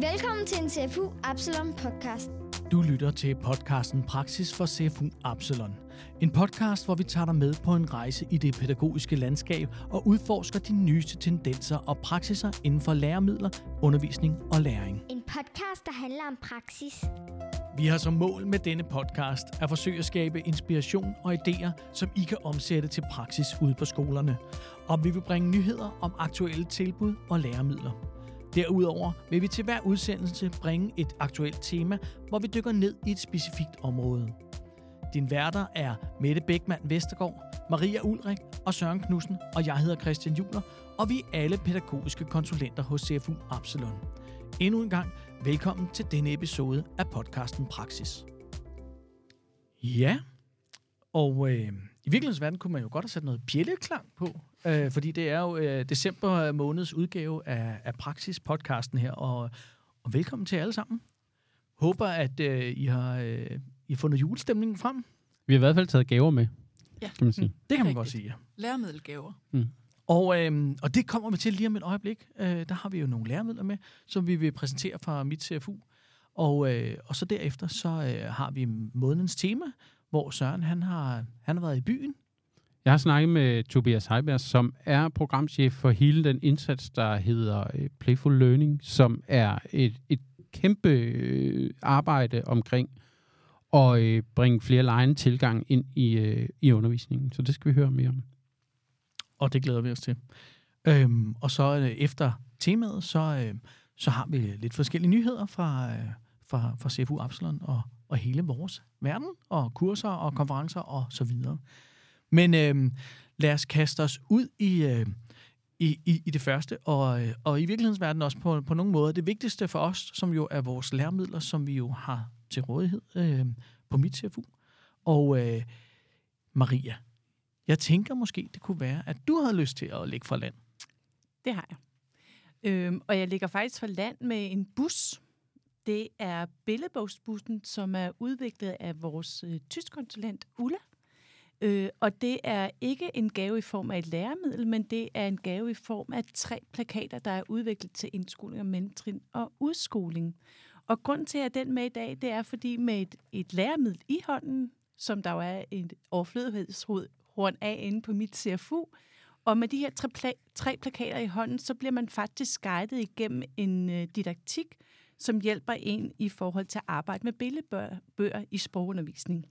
Velkommen til en CFU Absalon podcast. Du lytter til podcasten Praksis for CFU Absalon. En podcast, hvor vi tager dig med på en rejse i det pædagogiske landskab og udforsker de nyeste tendenser og praksiser inden for læremidler, undervisning og læring. En podcast, der handler om praksis. Vi har som mål med denne podcast at forsøge at skabe inspiration og idéer, som I kan omsætte til praksis ude på skolerne. Og vi vil bringe nyheder om aktuelle tilbud og læremidler. Derudover vil vi til hver udsendelse bringe et aktuelt tema, hvor vi dykker ned i et specifikt område. Din værter er Mette Bækman Vestergaard, Maria Ulrik og Søren Knudsen, og jeg hedder Christian Juler, og vi er alle pædagogiske konsulenter hos CFU Absalon. Endnu en gang velkommen til denne episode af podcasten Praksis. Ja, og øh, i virkelighedens verden kunne man jo godt have sat noget bjælleklang på, øh, fordi det er jo øh, december måneds udgave af, af Praksis-podcasten her, og, og velkommen til alle sammen. Håber, at øh, I, har, øh, I har fundet julestemningen frem. Vi har i hvert fald taget gaver med, Ja. kan man sige. Det kan man Rigtigt. godt sige, ja. Læremiddelgaver. Og, øhm, og det kommer vi til lige om et øjeblik. Øh, der har vi jo nogle læremidler med, som vi vil præsentere fra mit CFU. Og, øh, og så derefter så øh, har vi månedens tema, hvor Søren han har, han har været i byen. Jeg har snakket med Tobias Heiberg, som er programchef for hele den indsats, der hedder øh, Playful Learning, som er et, et kæmpe øh, arbejde omkring at øh, bringe flere lejende tilgang ind i, øh, i undervisningen. Så det skal vi høre mere om. Og det glæder vi os til. Øhm, og så øh, efter temaet, så, øh, så har vi lidt forskellige nyheder fra, øh, fra, fra CFU Absalon og, og hele vores verden, og kurser og konferencer og så videre. Men øh, lad os kaste os ud i, øh, i, i, i det første, og, øh, og i virkelighedens verden også på, på nogle måder. Det vigtigste for os, som jo er vores læremidler, som vi jo har til rådighed øh, på mit CFU. Og øh, Maria, jeg tænker måske, det kunne være, at du havde lyst til at lægge for land. Det har jeg. Øhm, og jeg ligger faktisk for land med en bus. Det er billedbogsbussen, som er udviklet af vores øh, tyskkonsulent Ulla. Øh, og det er ikke en gave i form af et læremiddel, men det er en gave i form af tre plakater, der er udviklet til indskoling og mellemtrin og udskoling. Og grund til, at den med i dag, det er fordi med et, et læremiddel i hånden, som der jo er et overflødighedshorn af inde på mit CFU, og med de her tre, pla- tre plakater i hånden, så bliver man faktisk guidet igennem en øh, didaktik, som hjælper en i forhold til at arbejde med billedbøger i sprogundervisning.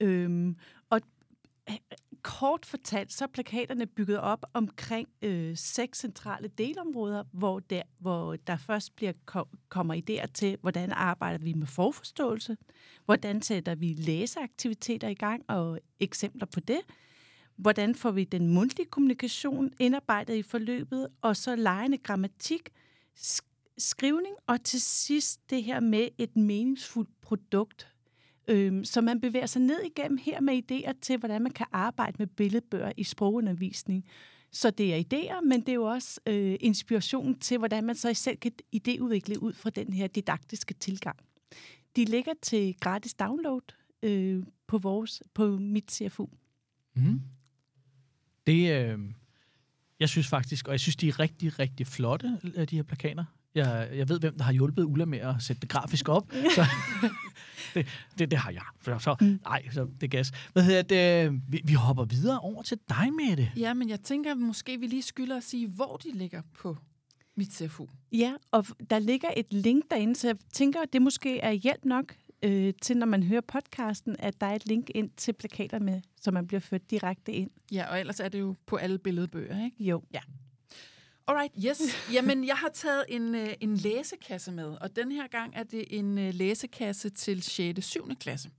Øhm, og øh, kort fortalt, så er plakaterne bygget op omkring øh, seks centrale delområder, hvor der, hvor der først bliver ko- kommer idéer til, hvordan arbejder vi med forforståelse, hvordan sætter vi læseaktiviteter i gang og eksempler på det, hvordan får vi den mundtlige kommunikation indarbejdet i forløbet, og så lejende grammatik, sk- skrivning, og til sidst det her med et meningsfuldt produkt. Øhm, så man bevæger sig ned igennem her med idéer til, hvordan man kan arbejde med billedbøger i sprogundervisning. Så det er idéer, men det er jo også øh, inspiration til, hvordan man så selv kan idéudvikle ud fra den her didaktiske tilgang. De ligger til gratis download øh, på, vores, på mit CFU. Mm. Mm-hmm. Det, øh, jeg synes faktisk, og jeg synes, de er rigtig, rigtig flotte, de her plakater. Jeg, jeg ved, hvem der har hjulpet Ulla med at sætte det grafisk op. Så, det, det, det har jeg. Så, så, nej, så det er gas. Hvad hedder det? Vi, vi hopper videre over til dig, Mette. Ja, men jeg tænker måske, vi lige skylder at sige, hvor de ligger på mit CFU. Ja, og der ligger et link derinde, så jeg tænker, at det måske er hjælp nok øh, til, når man hører podcasten, at der er et link ind til plakaterne, så man bliver ført direkte ind. Ja, og ellers er det jo på alle billedbøger, ikke? Jo. Alright, yes. Jamen, jeg har taget en, øh, en læsekasse med, og den her gang er det en øh, læsekasse til 6. 7. klasse.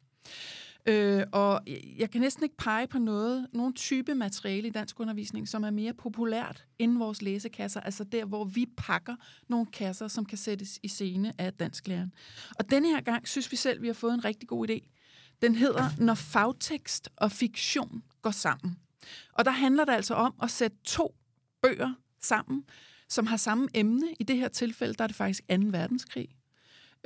Øh, og jeg kan næsten ikke pege på noget, nogen type materiale i dansk undervisning, som er mere populært end vores læsekasser, altså der, hvor vi pakker nogle kasser, som kan sættes i scene af dansklæreren. Og denne her gang synes vi selv, vi har fået en rigtig god idé. Den hedder Når fagtekst og fiktion går sammen. Og der handler det altså om at sætte to bøger sammen, som har samme emne. I det her tilfælde, der er det faktisk 2. verdenskrig.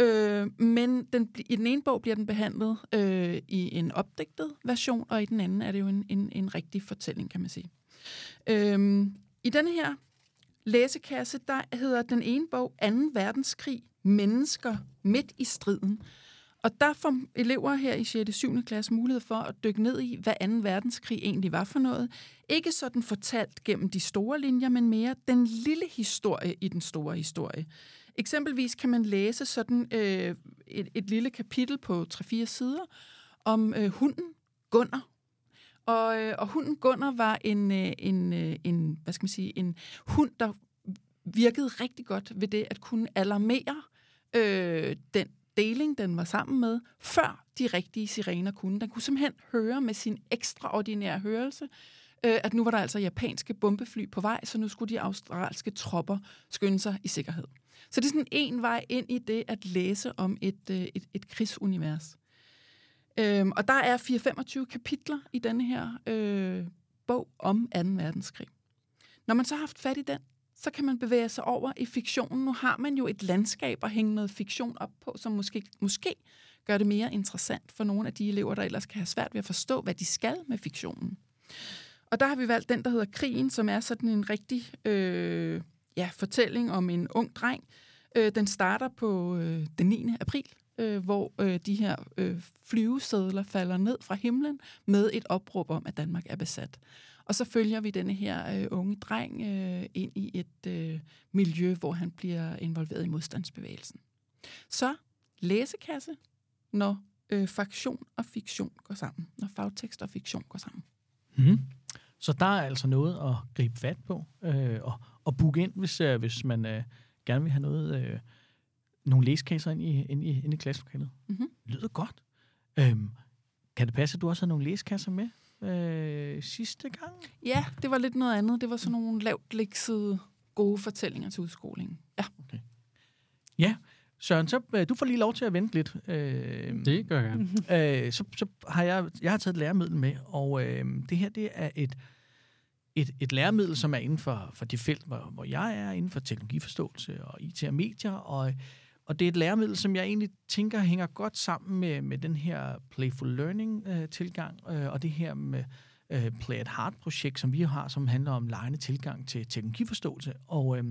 Øh, men den, i den ene bog bliver den behandlet øh, i en opdigtet version, og i den anden er det jo en, en, en rigtig fortælling, kan man sige. Øh, I denne her læsekasse, der hedder den ene bog 2. verdenskrig, Mennesker midt i striden. Og der får elever her i 6. og 7. klasse mulighed for at dykke ned i, hvad 2. verdenskrig egentlig var for noget. Ikke sådan fortalt gennem de store linjer, men mere den lille historie i den store historie. Eksempelvis kan man læse sådan øh, et, et lille kapitel på 3-4 sider om øh, hunden Gunnar. Og, øh, og hunden Gunnar var en, øh, en, øh, en, hvad skal man sige, en hund, der virkede rigtig godt ved det at kunne alarmere øh, den deling, den var sammen med, før de rigtige sirener kunne. Den kunne simpelthen høre med sin ekstraordinære hørelse, øh, at nu var der altså japanske bombefly på vej, så nu skulle de australske tropper skynde sig i sikkerhed. Så det er sådan en vej ind i det at læse om et, øh, et, et krigsunivers. Øhm, og der er 4-25 kapitler i denne her øh, bog om 2. verdenskrig. Når man så har haft fat i den, så kan man bevæge sig over i fiktionen. Nu har man jo et landskab at hænge noget fiktion op på, som måske, måske gør det mere interessant for nogle af de elever, der ellers kan have svært ved at forstå, hvad de skal med fiktionen. Og der har vi valgt den, der hedder Krigen, som er sådan en rigtig øh, ja, fortælling om en ung dreng. Øh, den starter på øh, den 9. april, øh, hvor øh, de her øh, flyvesedler falder ned fra himlen med et opråb om, at Danmark er besat. Og så følger vi denne her øh, unge dreng øh, ind i et øh, miljø, hvor han bliver involveret i modstandsbevægelsen. Så læsekasse, når øh, faktion og fiktion går sammen. Når fagtekst og fiktion går sammen. Mm. Så der er altså noget at gribe fat på øh, og, og booke ind, hvis, øh, hvis man øh, gerne vil have noget, øh, nogle læskasser ind i, ind i, ind i klasselokalet. Mhm. Lyder godt. Øhm, kan det passe, at du også har nogle læskasser med øh, sidste gang? Ja, det var lidt noget andet. Det var sådan nogle lavt læksede gode fortællinger til udskolingen. Ja. Ja. Søren, så, øh, du får lige lov til at vente lidt. Øh, Det gør jeg. øh, så, så har jeg, jeg har taget et læremiddel med, og øh, det her det er et, et, et læremiddel, som er inden for, for det felt, hvor, hvor jeg er, inden for teknologiforståelse og IT og medier, og, og det er et læremiddel, som jeg egentlig tænker hænger godt sammen med, med den her playful learning-tilgang, øh, og det her med øh, Play it Hard-projekt, som vi har, som handler om lejende tilgang til teknologiforståelse. Og øh,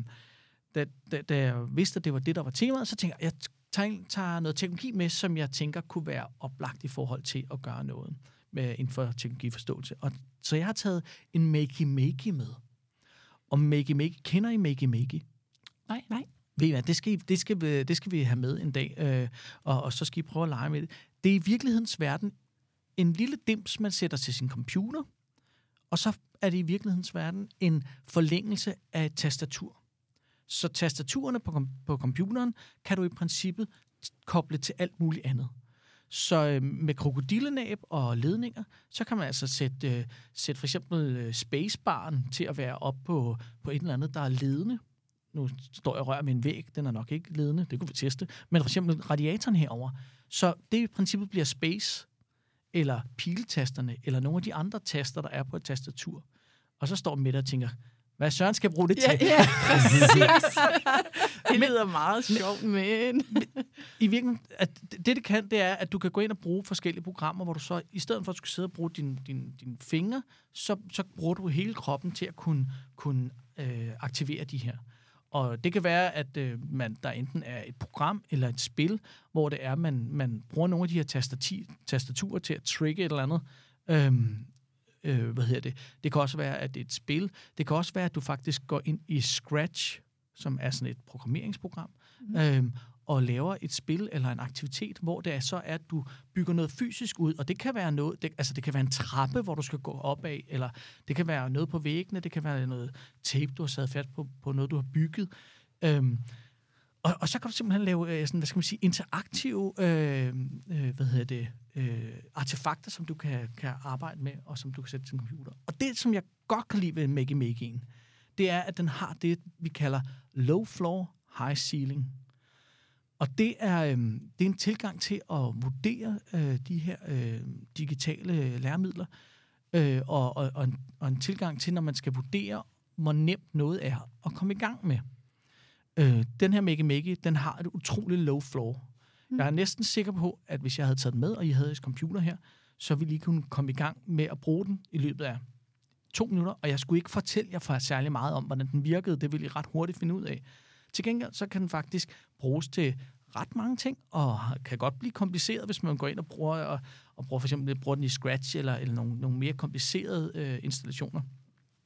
da, da, da jeg vidste, at det var det, der var temaet, så tænker jeg, jeg tager, tager noget teknologi med, som jeg tænker kunne være oplagt i forhold til at gøre noget med, inden for teknologiforståelse. Og, så jeg har taget en Makey Makey med. Og Makey Makey, kender I Makey Makey? Nej, nej. Ved I hvad, det skal, I, det, skal det skal vi have med en dag, øh, og, og så skal I prøve at lege med det. Det er i virkelighedens verden en lille dims, man sætter til sin computer, og så er det i virkelighedens verden en forlængelse af et tastatur. Så tastaturerne på, kom- på computeren kan du i princippet koble til alt muligt andet. Så øh, med krokodillenæb og ledninger, så kan man altså sætte, øh, sætte for eksempel øh, spacebaren til at være op på, på et eller andet, der er ledende. Nu står jeg og rører med en væg, den er nok ikke ledende, det kunne vi teste. Men for eksempel radiatoren herover. Så det i princippet bliver space, eller piltasterne, eller nogle af de andre taster, der er på et tastatur. Og så står Mette og tænker, hvad søren skal bruge det til? Ja, ja, præcis. Det lyder meget sjovt, men... I virkeligheden, at det, det kan, det er, at du kan gå ind og bruge forskellige programmer, hvor du så, i stedet for at du skal sidde og bruge dine din, din fingre, så, så bruger du hele kroppen til at kunne, kunne øh, aktivere de her. Og det kan være, at øh, man, der enten er et program eller et spil, hvor det er, man, man bruger nogle af de her tastati, tastaturer til at trigge et eller andet. Øhm, øh, hvad hedder det? Det kan også være, at det er et spil. Det kan også være, at du faktisk går ind i Scratch, som er sådan et programmeringsprogram, mm. øhm, og laver et spil eller en aktivitet, hvor det er så at du bygger noget fysisk ud, og det kan være noget, det, altså det kan være en trappe, hvor du skal gå op af, eller det kan være noget på væggene, det kan være noget tape, du har sat fast på, på noget, du har bygget. Øhm, og, og så kan du simpelthen lave øh, sådan, hvad skal man sige, interaktive øh, øh, hvad hedder det, øh, artefakter, som du kan, kan arbejde med, og som du kan sætte til en computer. Og det, som jeg godt kan lide ved Makey Making, det er, at den har det, vi kalder low floor, high ceiling. Og det er, øh, det er en tilgang til at vurdere øh, de her øh, digitale læremidler, øh, og, og, og, en, og en tilgang til, når man skal vurdere, hvor nemt noget er at komme i gang med. Øh, den her Make Make, den har et utroligt low floor. Mm. Jeg er næsten sikker på, at hvis jeg havde taget den med, og I havde jeres computer her, så ville I kunne komme i gang med at bruge den i løbet af to minutter, og jeg skulle ikke fortælle jer for særlig meget om, hvordan den virkede. Det ville I ret hurtigt finde ud af. Til gengæld så kan den faktisk bruges til ret mange ting, og kan godt blive kompliceret, hvis man går ind og bruger, og, og bruger for eksempel bruger den i Scratch eller, eller nogle, nogle mere komplicerede øh, installationer.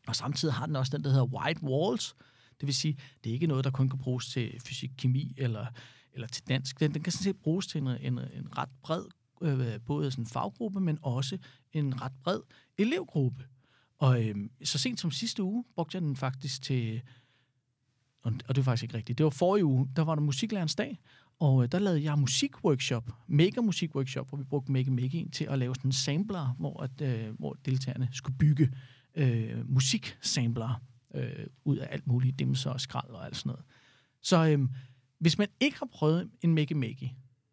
Og samtidig har den også den, der hedder white walls. Det vil sige, det er ikke noget, der kun kan bruges til fysik, kemi eller, eller til dansk. Den, den kan sådan set bruges til en, en, en ret bred øh, både sådan faggruppe, men også en ret bred elevgruppe. Og øh, så sent som sidste uge brugte jeg den faktisk til, og, og det var faktisk ikke rigtigt, det var forrige uge, der var der musiklærens dag, og øh, der lavede jeg musikworkshop, mega musikworkshop, hvor vi brugte Mega Mega til at lave sådan en sampler, hvor, at, øh, hvor deltagerne skulle bygge øh, musiksampler øh, ud af alt muligt dimser og skrald og alt sådan noget. Så øh, hvis man ikke har prøvet en Mega Mega,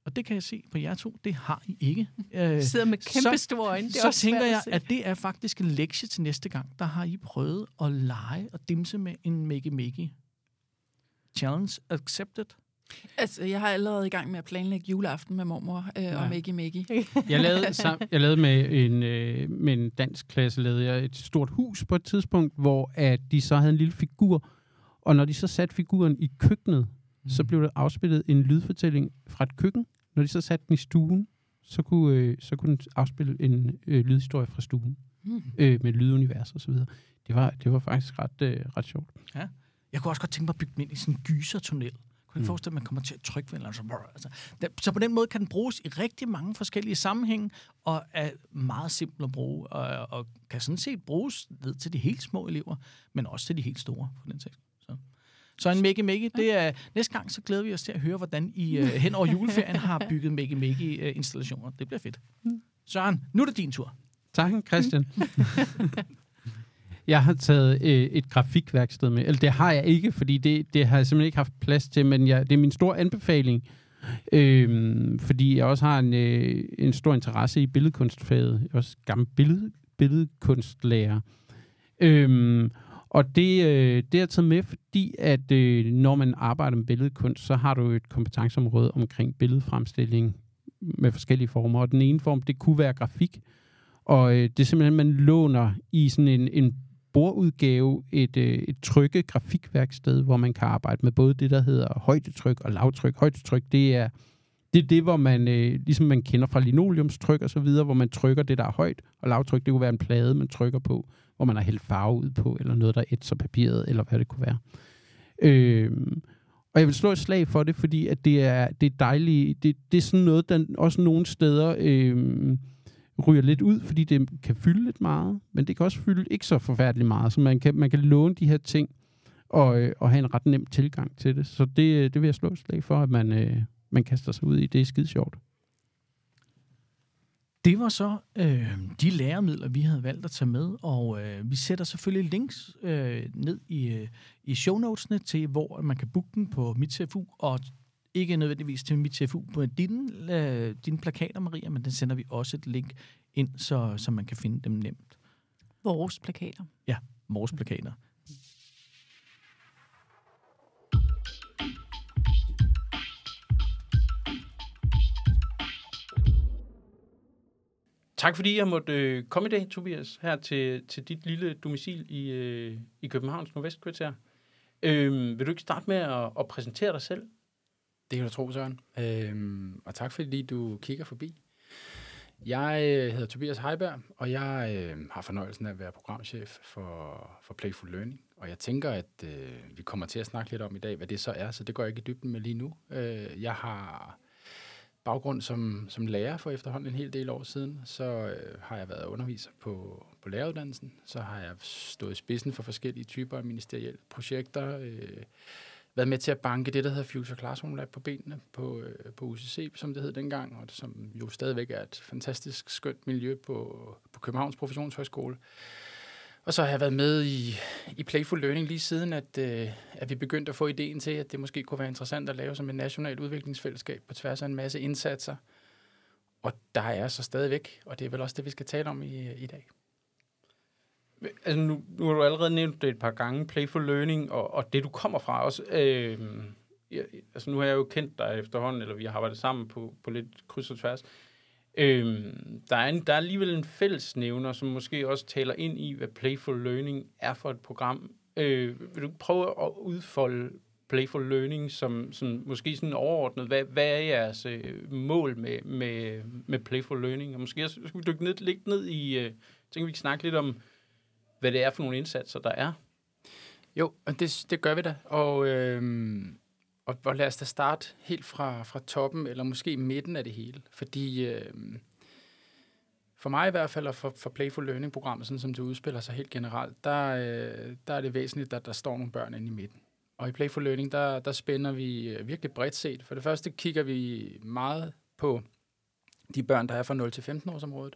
og det kan jeg se på jer to, det har I ikke. Øh, Sidder med kæmpe så, store øjne. Det er så også tænker jeg, at, at det er faktisk en lektie til næste gang. Der har I prøvet at lege og dimse med en Mega Mega. Challenge accepted. Altså, jeg har allerede i gang med at planlægge juleaften med mormor øh, ja. og Maggie Maggie. jeg, lavede, sam, jeg lavede med en, øh, med en dansk klasse lavede jeg et stort hus på et tidspunkt, hvor at de så havde en lille figur, og når de så satte figuren i køkkenet, mm. så blev der afspillet en lydfortælling fra et køkken. Når de så satte den i stuen, så kunne, øh, så kunne den afspille en øh, lydhistorie fra stuen, mm. øh, med lydunivers og så videre. Det var, det var faktisk ret, øh, ret sjovt. Ja. Jeg kunne også godt tænke mig at bygge den ind i sådan en gysertunnel. Kunne ikke mm. forestille, at man kommer til at trykke ved eller så, altså, så på den måde kan den bruges i rigtig mange forskellige sammenhænge, og er meget simpel at bruge, og, og kan sådan set bruges ned til de helt små elever, men også til de helt store, for den sags. Så. Så en Mega Mega, det er, næste gang så glæder vi os til at høre, hvordan I uh, hen over juleferien har bygget Mega Mega uh, installationer. Det bliver fedt. Mm. Søren, nu er det din tur. Tak, Christian. Jeg har taget øh, et grafikværksted med. Eller det har jeg ikke, fordi det, det har jeg simpelthen ikke haft plads til, men jeg, det er min store anbefaling. Øh, fordi jeg også har en, øh, en stor interesse i billedkunstfaget. Jeg er også gammel billed, billedkunstlærer. Øh, og det, øh, det er taget med, fordi at øh, når man arbejder med billedkunst, så har du et kompetenceområde omkring billedfremstilling med forskellige former. Og den ene form, det kunne være grafik. Og øh, det er simpelthen, man låner i sådan en, en bordudgave et, øh, et trykke grafikværksted, hvor man kan arbejde med både det, der hedder højdetryk og lavtryk. Højdetryk, det er det, er det hvor man, øh, ligesom man kender fra linoleumstryk og så videre, hvor man trykker det, der er højt, og lavtryk, det kunne være en plade, man trykker på, hvor man har hældt farve ud på, eller noget, der ætser papiret, eller hvad det kunne være. Øh, og jeg vil slå et slag for det, fordi at det er, det er dejligt. Det, det er sådan noget, der også nogle steder... Øh, ryger lidt ud, fordi det kan fylde lidt meget, men det kan også fylde ikke så forfærdeligt meget, så man kan, man kan låne de her ting og, øh, og have en ret nem tilgang til det. Så det, øh, det vil jeg slå et slag for, at man, øh, man kaster sig ud i. Det er skide sjovt. Det var så øh, de læremidler, vi havde valgt at tage med, og øh, vi sætter selvfølgelig links øh, ned i, øh, i show notesene til, hvor man kan booke den på mit CFU, og ikke nødvendigvis til mit CFU på dine, øh, dine plakater, Maria, men den sender vi også et link ind, så, så man kan finde dem nemt. Vores plakater. Ja, vores plakater. Tak fordi jeg måtte øh, komme i dag, Tobias, her til, til dit lille domicil i, øh, i Københavns Nordvestkvarter. Øh, vil du ikke starte med at, at præsentere dig selv? Det kan du tro, Søren. Øhm, og tak fordi du kigger forbi. Jeg øh, hedder Tobias Heiberg, og jeg øh, har fornøjelsen af at være programchef for, for Playful Learning. Og jeg tænker, at øh, vi kommer til at snakke lidt om i dag, hvad det så er, så det går jeg ikke i dybden med lige nu. Øh, jeg har baggrund som, som lærer for efterhånden en hel del år siden. Så øh, har jeg været underviser på, på læreruddannelsen. Så har jeg stået i spidsen for forskellige typer af ministerielle projekter. Øh, været med til at banke det, der hedder Future Classroom Lab på benene på, øh, på UCC, som det hed dengang, og som jo stadigvæk er et fantastisk skønt miljø på, på Københavns Professionshøjskole. Og så har jeg været med i, i Playful Learning lige siden, at, øh, at vi begyndte at få ideen til, at det måske kunne være interessant at lave som et nationalt udviklingsfællesskab på tværs af en masse indsatser. Og der er så stadigvæk, og det er vel også det, vi skal tale om i, i dag. Altså nu, nu har du allerede nævnt det et par gange, Playful Learning, og, og det du kommer fra også. Øh, altså nu har jeg jo kendt dig efterhånden, eller vi har arbejdet sammen på, på lidt kryds og tværs. Øh, der, er en, der er alligevel en fællesnævner, som måske også taler ind i, hvad Playful Learning er for et program. Øh, vil du prøve at udfolde Playful Learning som, som måske sådan overordnet? Hvad, hvad er jeres øh, mål med, med, med Playful Learning? Og måske også, skal vi dykke ned, lidt ned i, øh, tænker vi kan snakke lidt om, hvad det er for nogle indsatser, der er. Jo, det, det gør vi da. Og, øhm, og, og lad os da starte helt fra, fra toppen, eller måske midten af det hele. Fordi øhm, for mig i hvert fald, og for, for Playful Learning-programmet, sådan som det udspiller sig helt generelt, der, øh, der er det væsentligt, at der står nogle børn inde i midten. Og i Playful Learning, der, der spænder vi øh, virkelig bredt set. For det første kigger vi meget på de børn, der er fra 0 til 15 års området.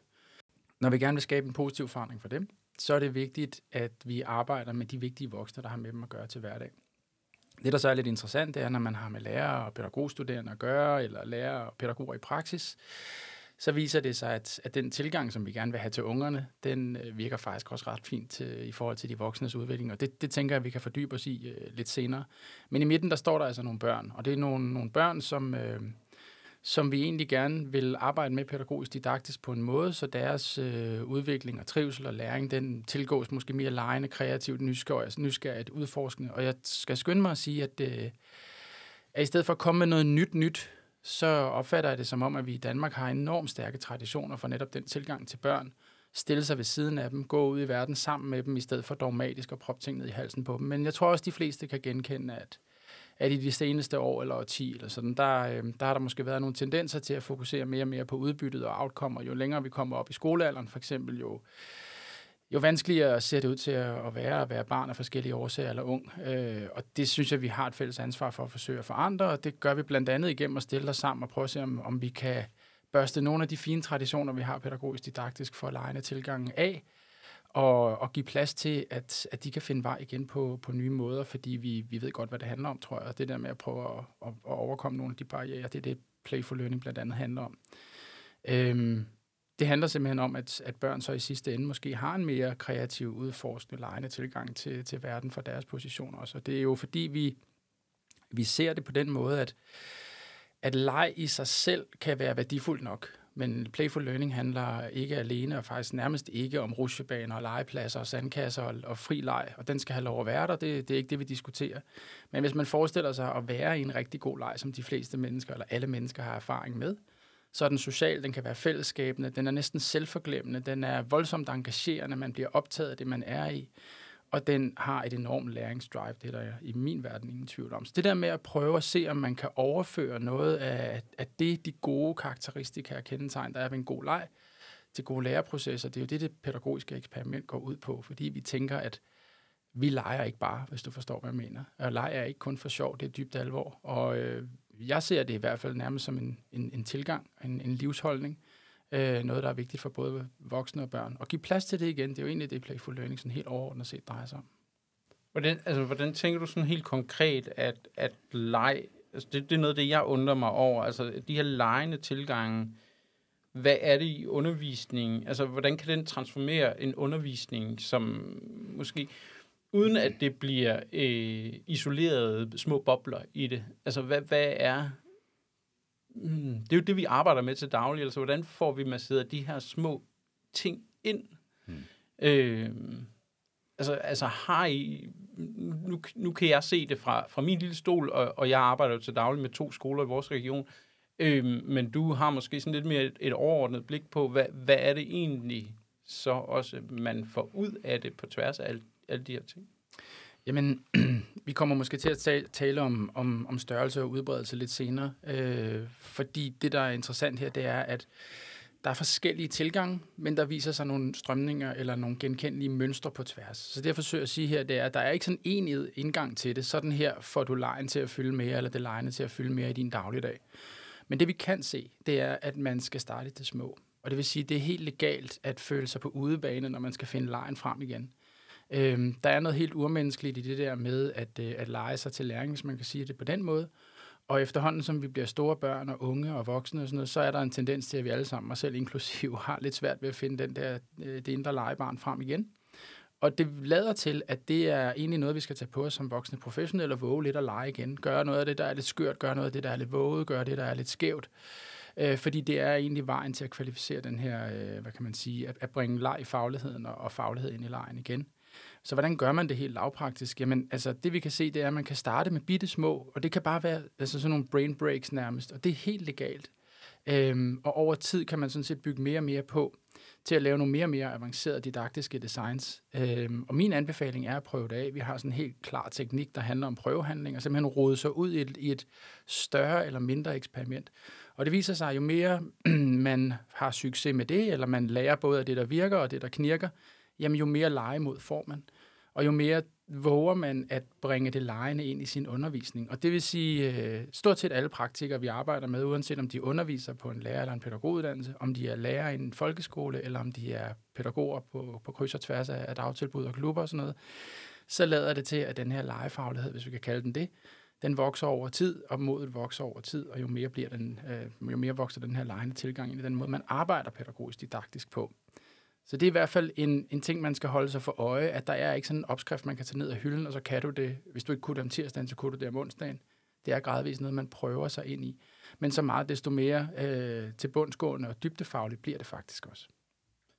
Når vi gerne vil skabe en positiv forandring for dem, så er det vigtigt, at vi arbejder med de vigtige voksne, der har med dem at gøre til hverdag. Det, der så er lidt interessant, det er, når man har med lærere og pædagogstuderende at gøre, eller lærere og pædagoger i praksis, så viser det sig, at, at den tilgang, som vi gerne vil have til ungerne, den øh, virker faktisk også ret fint til, i forhold til de voksnes udvikling, og det, det tænker jeg, at vi kan fordybe os i øh, lidt senere. Men i midten, der står der altså nogle børn, og det er nogle, nogle børn, som, øh, som vi egentlig gerne vil arbejde med pædagogisk didaktisk på en måde, så deres øh, udvikling og trivsel og læring, den tilgås måske mere lejende, kreativt, nysgerrigt, nysgerrigt udforskende. Og jeg skal skynde mig at sige, at, øh, at i stedet for at komme med noget nyt nyt, så opfatter jeg det som om, at vi i Danmark har enormt stærke traditioner for netop den tilgang til børn. Stille sig ved siden af dem, gå ud i verden sammen med dem, i stedet for dogmatisk at proppe ting ned i halsen på dem. Men jeg tror også, de fleste kan genkende, at, at i de seneste år eller 10 eller sådan, der, øh, der har der måske været nogle tendenser til at fokusere mere og mere på udbyttet og outcome, og jo længere vi kommer op i skolealderen, for eksempel jo, jo vanskeligere ser det ud til at være at være barn af forskellige årsager eller ung. Øh, og det synes jeg, vi har et fælles ansvar for at forsøge at forandre, og det gør vi blandt andet igennem at stille os sammen og prøve at se, om, om vi kan børste nogle af de fine traditioner, vi har pædagogisk didaktisk for lejende tilgangen af, og, og give plads til, at, at de kan finde vej igen på, på nye måder, fordi vi, vi ved godt, hvad det handler om, tror jeg. Og det der med at prøve at, at, at overkomme nogle af de barriere, det er det, Playful Learning blandt andet handler om. Øhm, det handler simpelthen om, at, at børn så i sidste ende måske har en mere kreativ, udforskende, lejende tilgang til, til verden for deres position også. Og det er jo fordi, vi, vi ser det på den måde, at, at leg i sig selv kan være værdifuldt nok. Men Playful Learning handler ikke alene, og faktisk nærmest ikke om rusjebaner og legepladser og sandkasser og, og fri leg, og den skal have lov at være der, det, det er ikke det, vi diskuterer. Men hvis man forestiller sig at være i en rigtig god leg, som de fleste mennesker, eller alle mennesker har erfaring med, så er den social, den kan være fællesskabende, den er næsten selvforglemmende, den er voldsomt engagerende, man bliver optaget af det, man er i, og den har et enormt læringsdrive, det er der i min verden ingen tvivl om. Så det der med at prøve at se, om man kan overføre noget af, af det, de gode karakteristika og kendetegn, der er ved en god leg, til gode læreprocesser, det er jo det, det pædagogiske eksperiment går ud på, fordi vi tænker, at vi leger ikke bare, hvis du forstår, hvad jeg mener. Og leg er ikke kun for sjov, det er dybt alvor. Og øh, jeg ser det i hvert fald nærmest som en, en, en tilgang, en, en livsholdning. Øh, noget, der er vigtigt for både voksne og børn. Og give plads til det igen, det er jo egentlig det, Playful Learning sådan helt overordnet set drejer sig om. Hvordan, altså, hvordan tænker du sådan helt konkret, at, at leg, altså det, det er noget det, jeg undrer mig over, altså de her legende tilgange, hvad er det i undervisningen? Altså, hvordan kan den transformere en undervisning, som måske uden at det bliver øh, isolerede små bobler i det. Altså, hvad, hvad er... Hmm, det er jo det, vi arbejder med til daglig. Altså, hvordan får vi masseret de her små ting ind? Hmm. Øh, altså, altså, har I... Nu, nu kan jeg se det fra, fra min lille stol, og, og jeg arbejder jo til daglig med to skoler i vores region. Øh, men du har måske sådan lidt mere et, et overordnet blik på, hvad, hvad er det egentlig så også, man får ud af det på tværs af alt alle de her ting? Jamen, vi kommer måske til at tale om, om, om størrelse og udbredelse lidt senere, øh, fordi det, der er interessant her, det er, at der er forskellige tilgange, men der viser sig nogle strømninger eller nogle genkendelige mønstre på tværs. Så det, jeg forsøger at sige her, det er, at der er ikke sådan en indgang til det. Sådan her får du lejen til at fylde mere, eller det lejende til at fylde mere i din dagligdag. Men det, vi kan se, det er, at man skal starte i det små. Og det vil sige, at det er helt legalt at føle sig på udebane, når man skal finde lejen frem igen. Øhm, der er noget helt urmenneskeligt i det der med at, øh, at lege sig til læring, hvis man kan sige det på den måde. Og efterhånden, som vi bliver store børn og unge og voksne og sådan noget, så er der en tendens til, at vi alle sammen, og selv inklusiv, har lidt svært ved at finde den der, øh, det indre legebarn frem igen. Og det lader til, at det er egentlig noget, vi skal tage på os som voksne professionelle og våge lidt at lege igen. Gøre noget af det, der er lidt skørt, gøre noget af det, der er lidt våget, gøre det, der er lidt skævt. øh, fordi det er egentlig vejen til at kvalificere den her, øh, hvad kan man sige, at, at bringe leg i fagligheden og, og faglighed ind i lejen igen. Så hvordan gør man det helt lavpraktisk? Jamen, altså, det vi kan se, det er, at man kan starte med bitte små, og det kan bare være altså, sådan nogle brain breaks nærmest, og det er helt legalt. Øhm, og over tid kan man sådan set bygge mere og mere på til at lave nogle mere og mere avancerede didaktiske designs. Øhm, og min anbefaling er at prøve det af. Vi har sådan en helt klar teknik, der handler om prøvehandling, og simpelthen rode sig ud i et, i et større eller mindre eksperiment. Og det viser sig, jo mere man har succes med det, eller man lærer både af det, der virker og det, der knirker, jamen jo mere legemod får man. Og jo mere våger man at bringe det lejende ind i sin undervisning. Og det vil sige, øh, stort set alle praktikere, vi arbejder med, uanset om de underviser på en lærer- eller en pædagoguddannelse, om de er lærer i en folkeskole, eller om de er pædagoger på, på kryds og tværs af, dagtilbud og klubber og sådan noget, så lader det til, at den her legefaglighed, hvis vi kan kalde den det, den vokser over tid, og modet vokser over tid, og jo mere, bliver den, øh, jo mere vokser den her lejende tilgang ind i den måde, man arbejder pædagogisk didaktisk på. Så det er i hvert fald en, en ting, man skal holde sig for øje, at der er ikke sådan en opskrift, man kan tage ned af hylden, og så kan du det. Hvis du ikke kunne det om tirsdagen, så kunne du det om onsdagen. Det er gradvist noget, man prøver sig ind i. Men så meget desto mere øh, til bundsgående og dybdefagligt bliver det faktisk også.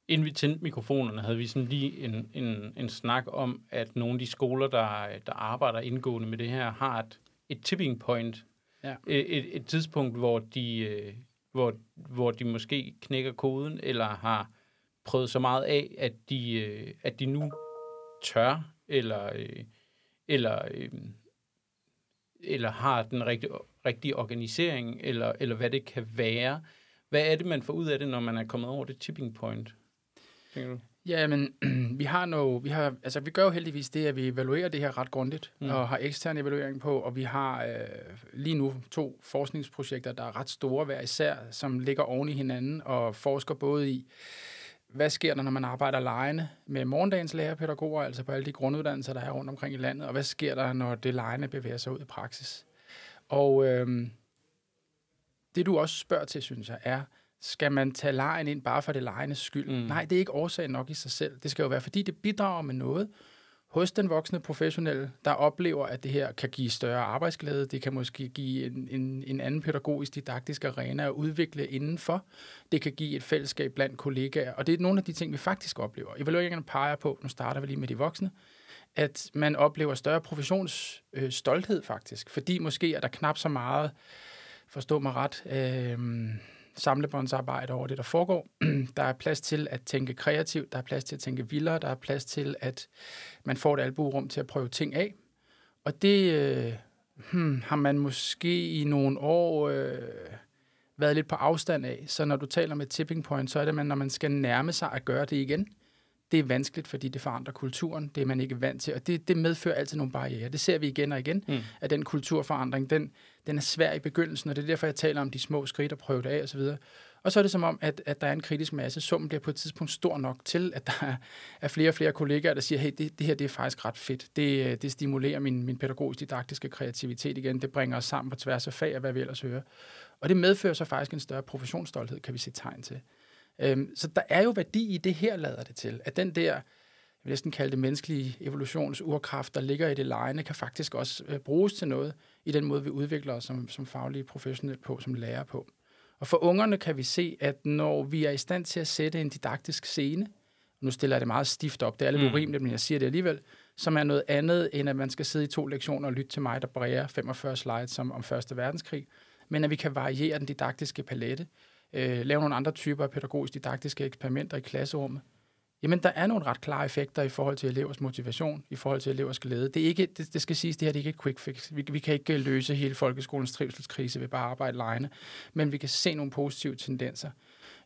Inden vi tændte mikrofonerne, havde vi sådan lige en, en, en snak om, at nogle af de skoler, der, der arbejder indgående med det her, har et, et tipping point. Ja. Et, et, et tidspunkt, hvor de, øh, hvor, hvor de måske knækker koden, eller har prøvet så meget af, at de, øh, at de nu tør, eller, øh, eller, øh, eller har den rigtige, rigtige organisering, eller, eller hvad det kan være. Hvad er det, man får ud af det, når man er kommet over det tipping point? Tænker du? Ja, men vi har no, vi har, altså vi gør jo heldigvis det, at vi evaluerer det her ret grundigt, mm. og har ekstern evaluering på, og vi har øh, lige nu to forskningsprojekter, der er ret store hver især, som ligger oven i hinanden og forsker både i, hvad sker der, når man arbejder lejende med morgendagens lærerpædagoger, altså på alle de grunduddannelser, der er rundt omkring i landet, og hvad sker der, når det lejende bevæger sig ud i praksis? Og øhm, det du også spørger til, synes jeg, er, skal man tage lejen ind bare for det lejendes skyld? Mm. Nej, det er ikke årsagen nok i sig selv. Det skal jo være, fordi det bidrager med noget, hos den voksne professionelle, der oplever, at det her kan give større arbejdsglæde, det kan måske give en, en, en anden pædagogisk didaktisk arena at udvikle indenfor, det kan give et fællesskab blandt kollegaer, og det er nogle af de ting, vi faktisk oplever. Evalueringerne peger på, nu starter vi lige med de voksne, at man oplever større professionsstolthed øh, faktisk, fordi måske er der knap så meget, forstå mig ret, øh, samlebåndsarbejde over det, der foregår. Der er plads til at tænke kreativt, der er plads til at tænke vildere, der er plads til, at man får et albuerum til at prøve ting af. Og det øh, hmm, har man måske i nogle år øh, været lidt på afstand af. Så når du taler med tipping point, så er det, man, når man skal nærme sig at gøre det igen, det er vanskeligt, fordi det forandrer kulturen. Det er man ikke vant til, og det, det medfører altid nogle barriere. Det ser vi igen og igen, mm. at den kulturforandring, den, den er svær i begyndelsen, og det er derfor, jeg taler om de små skridt og prøve det af osv. Og så er det som om, at, at der er en kritisk masse. Summen bliver på et tidspunkt stor nok til, at der er flere og flere kollegaer, der siger, hey, det, det her det er faktisk ret fedt. Det, øh, det stimulerer min, min pædagogisk didaktiske kreativitet igen. Det bringer os sammen på tværs af fag og hvad vi ellers hører. Og det medfører så faktisk en større professionsstolthed, kan vi se tegn til. Øhm, så der er jo værdi i det her, lader det til. At den der, vil næsten kalde det menneskelige evolutionsurkraft, der ligger i det lejende, kan faktisk også øh, bruges til noget i den måde, vi udvikler os som, som faglige professionelle på, som lærer på. Og for ungerne kan vi se, at når vi er i stand til at sætte en didaktisk scene, nu stiller jeg det meget stift op, det er lidt mm. urimeligt, men jeg siger det alligevel, som er noget andet, end at man skal sidde i to lektioner og lytte til mig, der bræger 45 slides som om Første Verdenskrig, men at vi kan variere den didaktiske palette, øh, lave nogle andre typer af pædagogisk didaktiske eksperimenter i klasserummet, jamen der er nogle ret klare effekter i forhold til elevers motivation, i forhold til elevers glæde. Det, er ikke, det, det skal siges, det her det er ikke et quick fix. Vi, vi kan ikke øh, løse hele folkeskolens trivselskrise ved bare at arbejde lejende, men vi kan se nogle positive tendenser.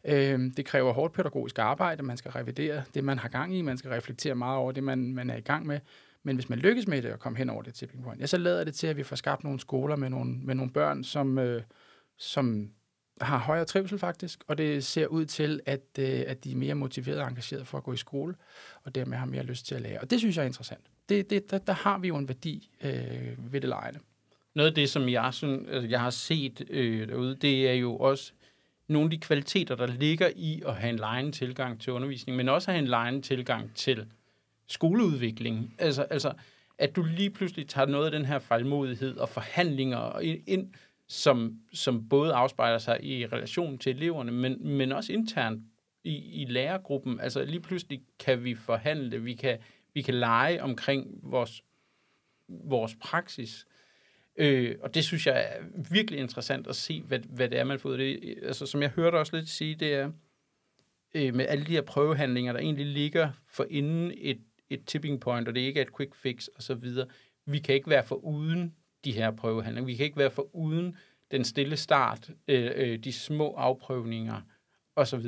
Øhm, det kræver hårdt pædagogisk arbejde, man skal revidere det, man har gang i, man skal reflektere meget over det, man, man er i gang med. Men hvis man lykkes med det og komme hen over det tipping point, ja, så lader det til, at vi får skabt nogle skoler med nogle, med nogle børn, som, øh, som har højere trivsel faktisk, og det ser ud til, at, øh, at de er mere motiveret og engageret for at gå i skole, og dermed har mere lyst til at lære. Og det synes jeg er interessant. Det, det, der, der har vi jo en værdi øh, ved det lejende. Noget af det, som jeg, sådan, altså, jeg har set øh, derude, det er jo også nogle af de kvaliteter, der ligger i at have en lejende tilgang til undervisning, men også at have en lejende tilgang til skoleudvikling. Altså, altså, at du lige pludselig tager noget af den her fejlmodighed og forhandlinger ind, som, som både afspejler sig i relation til eleverne, men, men også internt i, i lærergruppen. Altså lige pludselig kan vi forhandle, vi kan, vi kan lege omkring vores, vores praksis. Øh, og det synes jeg er virkelig interessant at se, hvad, hvad det er, man får det. Altså, som jeg hørte også lidt sige, det er øh, med alle de her prøvehandlinger, der egentlig ligger for inden et, et tipping point, og det ikke er et quick fix osv., vi kan ikke være for uden de her prøvehandlinger. Vi kan ikke være for uden den stille start, øh, øh, de små afprøvninger osv.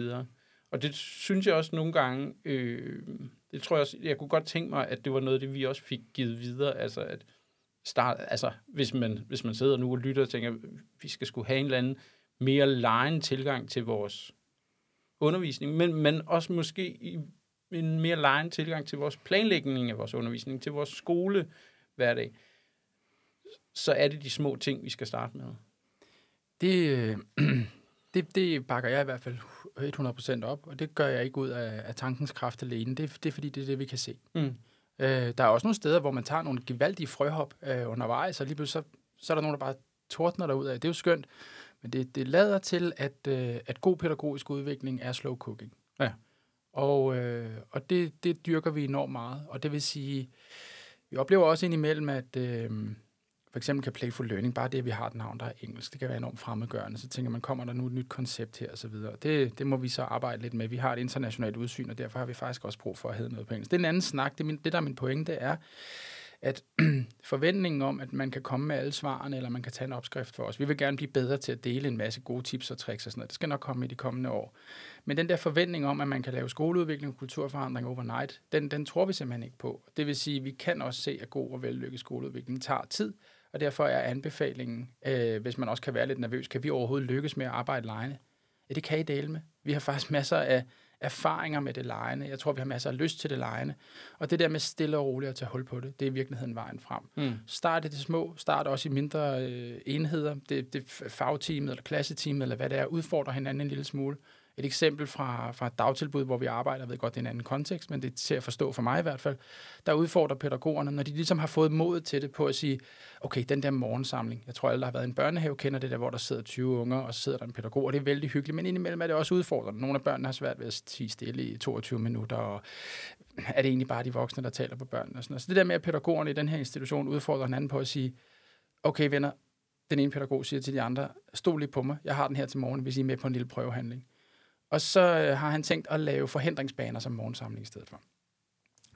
Og det synes jeg også nogle gange, øh, det tror jeg også, jeg kunne godt tænke mig, at det var noget, det vi også fik givet videre, altså at start, altså hvis man, hvis man sidder nu og lytter og tænker, vi skal skulle have en eller anden mere lejen tilgang til vores undervisning, men, men også måske i en mere lejen tilgang til vores planlægning af vores undervisning, til vores skole hverdag, så er det de små ting, vi skal starte med. Det, det, det bakker jeg i hvert fald 100% op, og det gør jeg ikke ud af, af tankens kraft alene. Det, det er fordi, det er det, vi kan se. Mm. Øh, der er også nogle steder, hvor man tager nogle gevaldige frøhop øh, undervejs, og lige pludselig så, så er der nogen, der bare tordner derud af. Det er jo skønt, men det, det lader til, at, øh, at god pædagogisk udvikling er slow cooking. Ja. Og, øh, og det, det dyrker vi enormt meget, og det vil sige, vi oplever også indimellem, at... Øh, for eksempel kan Playful Learning, bare det, at vi har et navn, der er engelsk, det kan være enormt fremmedgørende. Så tænker man, kommer der nu et nyt koncept her, og så videre. Det, det må vi så arbejde lidt med. Vi har et internationalt udsyn, og derfor har vi faktisk også brug for at hedde noget på engelsk. Det er en anden snak. Det, min, det der er min pointe, er, at forventningen om, at man kan komme med alle svarene, eller man kan tage en opskrift for os. Vi vil gerne blive bedre til at dele en masse gode tips og tricks og sådan noget. Det skal nok komme i de kommende år. Men den der forventning om, at man kan lave skoleudvikling og kulturforandring overnight, den, den tror vi simpelthen ikke på. Det vil sige, at vi kan også se, at god og vellykket skoleudvikling tager tid, og derfor er anbefalingen, øh, hvis man også kan være lidt nervøs, kan vi overhovedet lykkes med at arbejde lejende? Ja, det kan I dele med. Vi har faktisk masser af erfaringer med det lejende. Jeg tror, vi har masser af lyst til det lejende. Og det der med stille og roligt at tage hul på det, det er i virkeligheden vejen frem. Mm. Start i det små, start også i mindre øh, enheder. Det, det fagteamet eller klasseteamet, eller hvad det er, udfordrer hinanden en lille smule et eksempel fra, fra et dagtilbud, hvor vi arbejder, jeg ved godt, det er en anden kontekst, men det er til at forstå for mig i hvert fald, der udfordrer pædagogerne, når de ligesom har fået mod til det på at sige, okay, den der morgensamling, jeg tror alle, der har været i en børnehave, kender det der, hvor der sidder 20 unger, og så sidder der en pædagog, og det er vældig hyggeligt, men indimellem er det også udfordrende. Nogle af børnene har svært ved at tige stille i 22 minutter, og er det egentlig bare de voksne, der taler på børnene? Og sådan noget. Så det der med, at pædagogerne i den her institution udfordrer hinanden på at sige, okay venner, den ene pædagog siger til de andre, stol lige på mig, jeg har den her til morgen, hvis I er med på en lille prøvehandling. Og så øh, har han tænkt at lave forhindringsbaner som morgensamling i stedet for.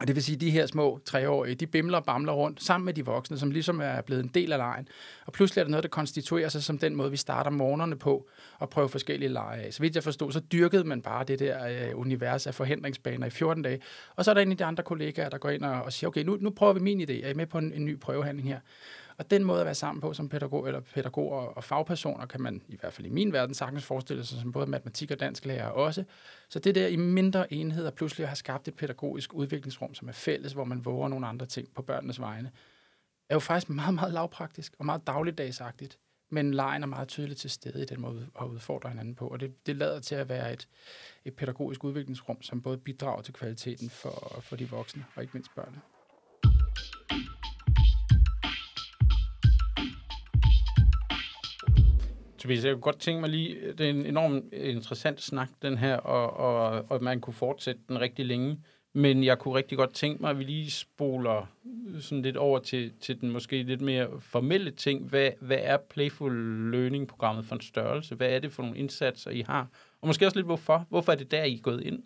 Og det vil sige, at de her små treårige, de bimler og bamler rundt sammen med de voksne, som ligesom er blevet en del af lejen. Og pludselig er der noget, der konstituerer sig som den måde, vi starter morgenerne på og prøve forskellige lege af. Så vidt jeg forstod, så dyrkede man bare det der øh, univers af forhindringsbaner i 14 dage. Og så er der en af de andre kollegaer, der går ind og, og siger, okay, nu, nu prøver vi min idé. Er I med på en, en ny prøvehandling her? Og den måde at være sammen på som pædagog eller pædagoger og fagpersoner, kan man i hvert fald i min verden sagtens forestille sig som både matematik og dansk lærer også. Så det der i mindre enheder pludselig har skabt et pædagogisk udviklingsrum, som er fælles, hvor man våger nogle andre ting på børnenes vegne, er jo faktisk meget, meget lavpraktisk og meget dagligdagsagtigt. Men lejen er meget tydeligt til stede i den måde at udfordre hinanden på, og det, det lader til at være et, et pædagogisk udviklingsrum, som både bidrager til kvaliteten for, for de voksne og ikke mindst børnene. Tobias, jeg kunne godt tænke mig lige, det er en enormt interessant snak, den her, og, og, og man kunne fortsætte den rigtig længe. Men jeg kunne rigtig godt tænke mig, at vi lige spoler sådan lidt over til, til den måske lidt mere formelle ting. Hvad, hvad er Playful Learning-programmet for en størrelse? Hvad er det for nogle indsatser, I har? Og måske også lidt hvorfor. Hvorfor er det der, I er gået ind?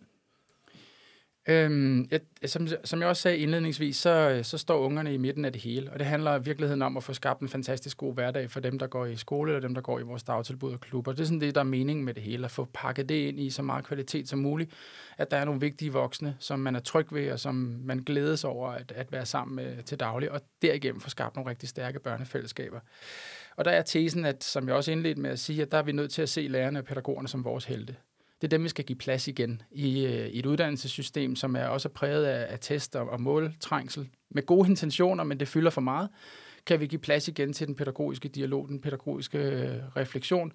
Øhm, jeg, som, som jeg også sagde indledningsvis, så, så står ungerne i midten af det hele, og det handler i virkeligheden om at få skabt en fantastisk god hverdag for dem, der går i skole, og dem, der går i vores dagtilbud og klubber. Det er sådan det, der er meningen med det hele, at få pakket det ind i så meget kvalitet som muligt, at der er nogle vigtige voksne, som man er tryg ved, og som man glædes over at, at være sammen med til daglig, og derigennem få skabt nogle rigtig stærke børnefællesskaber. Og der er tesen, at, som jeg også indledte med at sige, at der er vi nødt til at se lærerne og pædagogerne som vores helte det er dem, vi skal give plads igen i, øh, i et uddannelsessystem, som er også præget af, af test og, og måltrængsel. Med gode intentioner, men det fylder for meget kan vi give plads igen til den pædagogiske dialog, den pædagogiske øh, refleksion,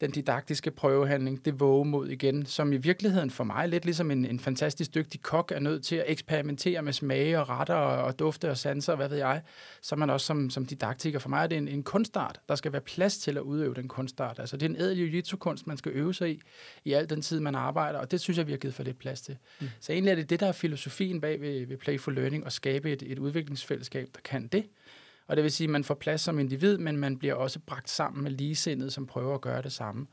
den didaktiske prøvehandling, det vågemod igen, som i virkeligheden for mig lidt ligesom en, en fantastisk dygtig kok er nødt til at eksperimentere med smage og retter og, og dufte og sanser, og hvad ved jeg, så man også som, som didaktiker. For mig er det en, en kunstart. Der skal være plads til at udøve den kunstart. Altså det er en ædel jiu-jitsu-kunst, man skal øve sig i, i al den tid, man arbejder, og det synes jeg, vi har givet for lidt plads til. Mm. Så egentlig er det det, der er filosofien bag ved, ved Playful Learning, at skabe et, et udviklingsfællesskab, der kan det. Og det vil sige, at man får plads som individ, men man bliver også bragt sammen med ligesindede, som prøver at gøre det samme.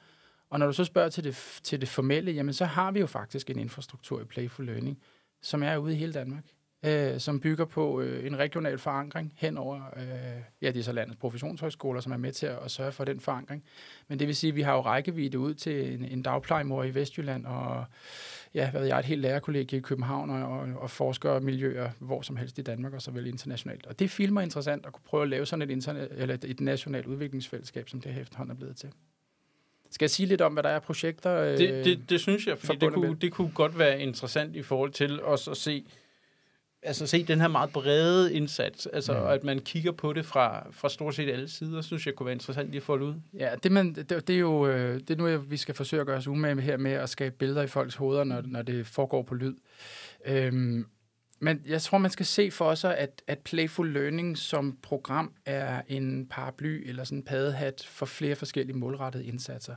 Og når du så spørger til det, til det formelle, jamen så har vi jo faktisk en infrastruktur i Playful Learning, som er ude i hele Danmark, øh, som bygger på øh, en regional forankring hen over, øh, ja, det er så landets professionshøjskoler, som er med til at, at sørge for den forankring. Men det vil sige, at vi har jo rækkevidde ud til en, en dagplejemor i Vestjylland, og ja, hvad ved jeg, et helt lærerkollegie i København, og, og, og forskermiljøer hvor som helst i Danmark, og så vel internationalt. Og det filmer interessant at kunne prøve at lave sådan et, internet, eller et, et nationalt udviklingsfællesskab, som det her efterhånden er blevet til. Skal jeg sige lidt om, hvad der er projekter? Øh, det, det, det synes jeg, fordi det kunne, det kunne godt være interessant i forhold til også at se, altså se den her meget brede indsats, altså mm. at man kigger på det fra, fra stort set alle sider, synes jeg kunne være interessant lige at det ud. Ja, det, man, det, det er jo øh, det er nu, vi skal forsøge at gøre os umage med her med at skabe billeder i folks hoveder, når, når det foregår på lyd. Øhm, men jeg tror, man skal se for sig, at, at Playful Learning som program er en paraply eller sådan en padehat for flere forskellige målrettede indsatser.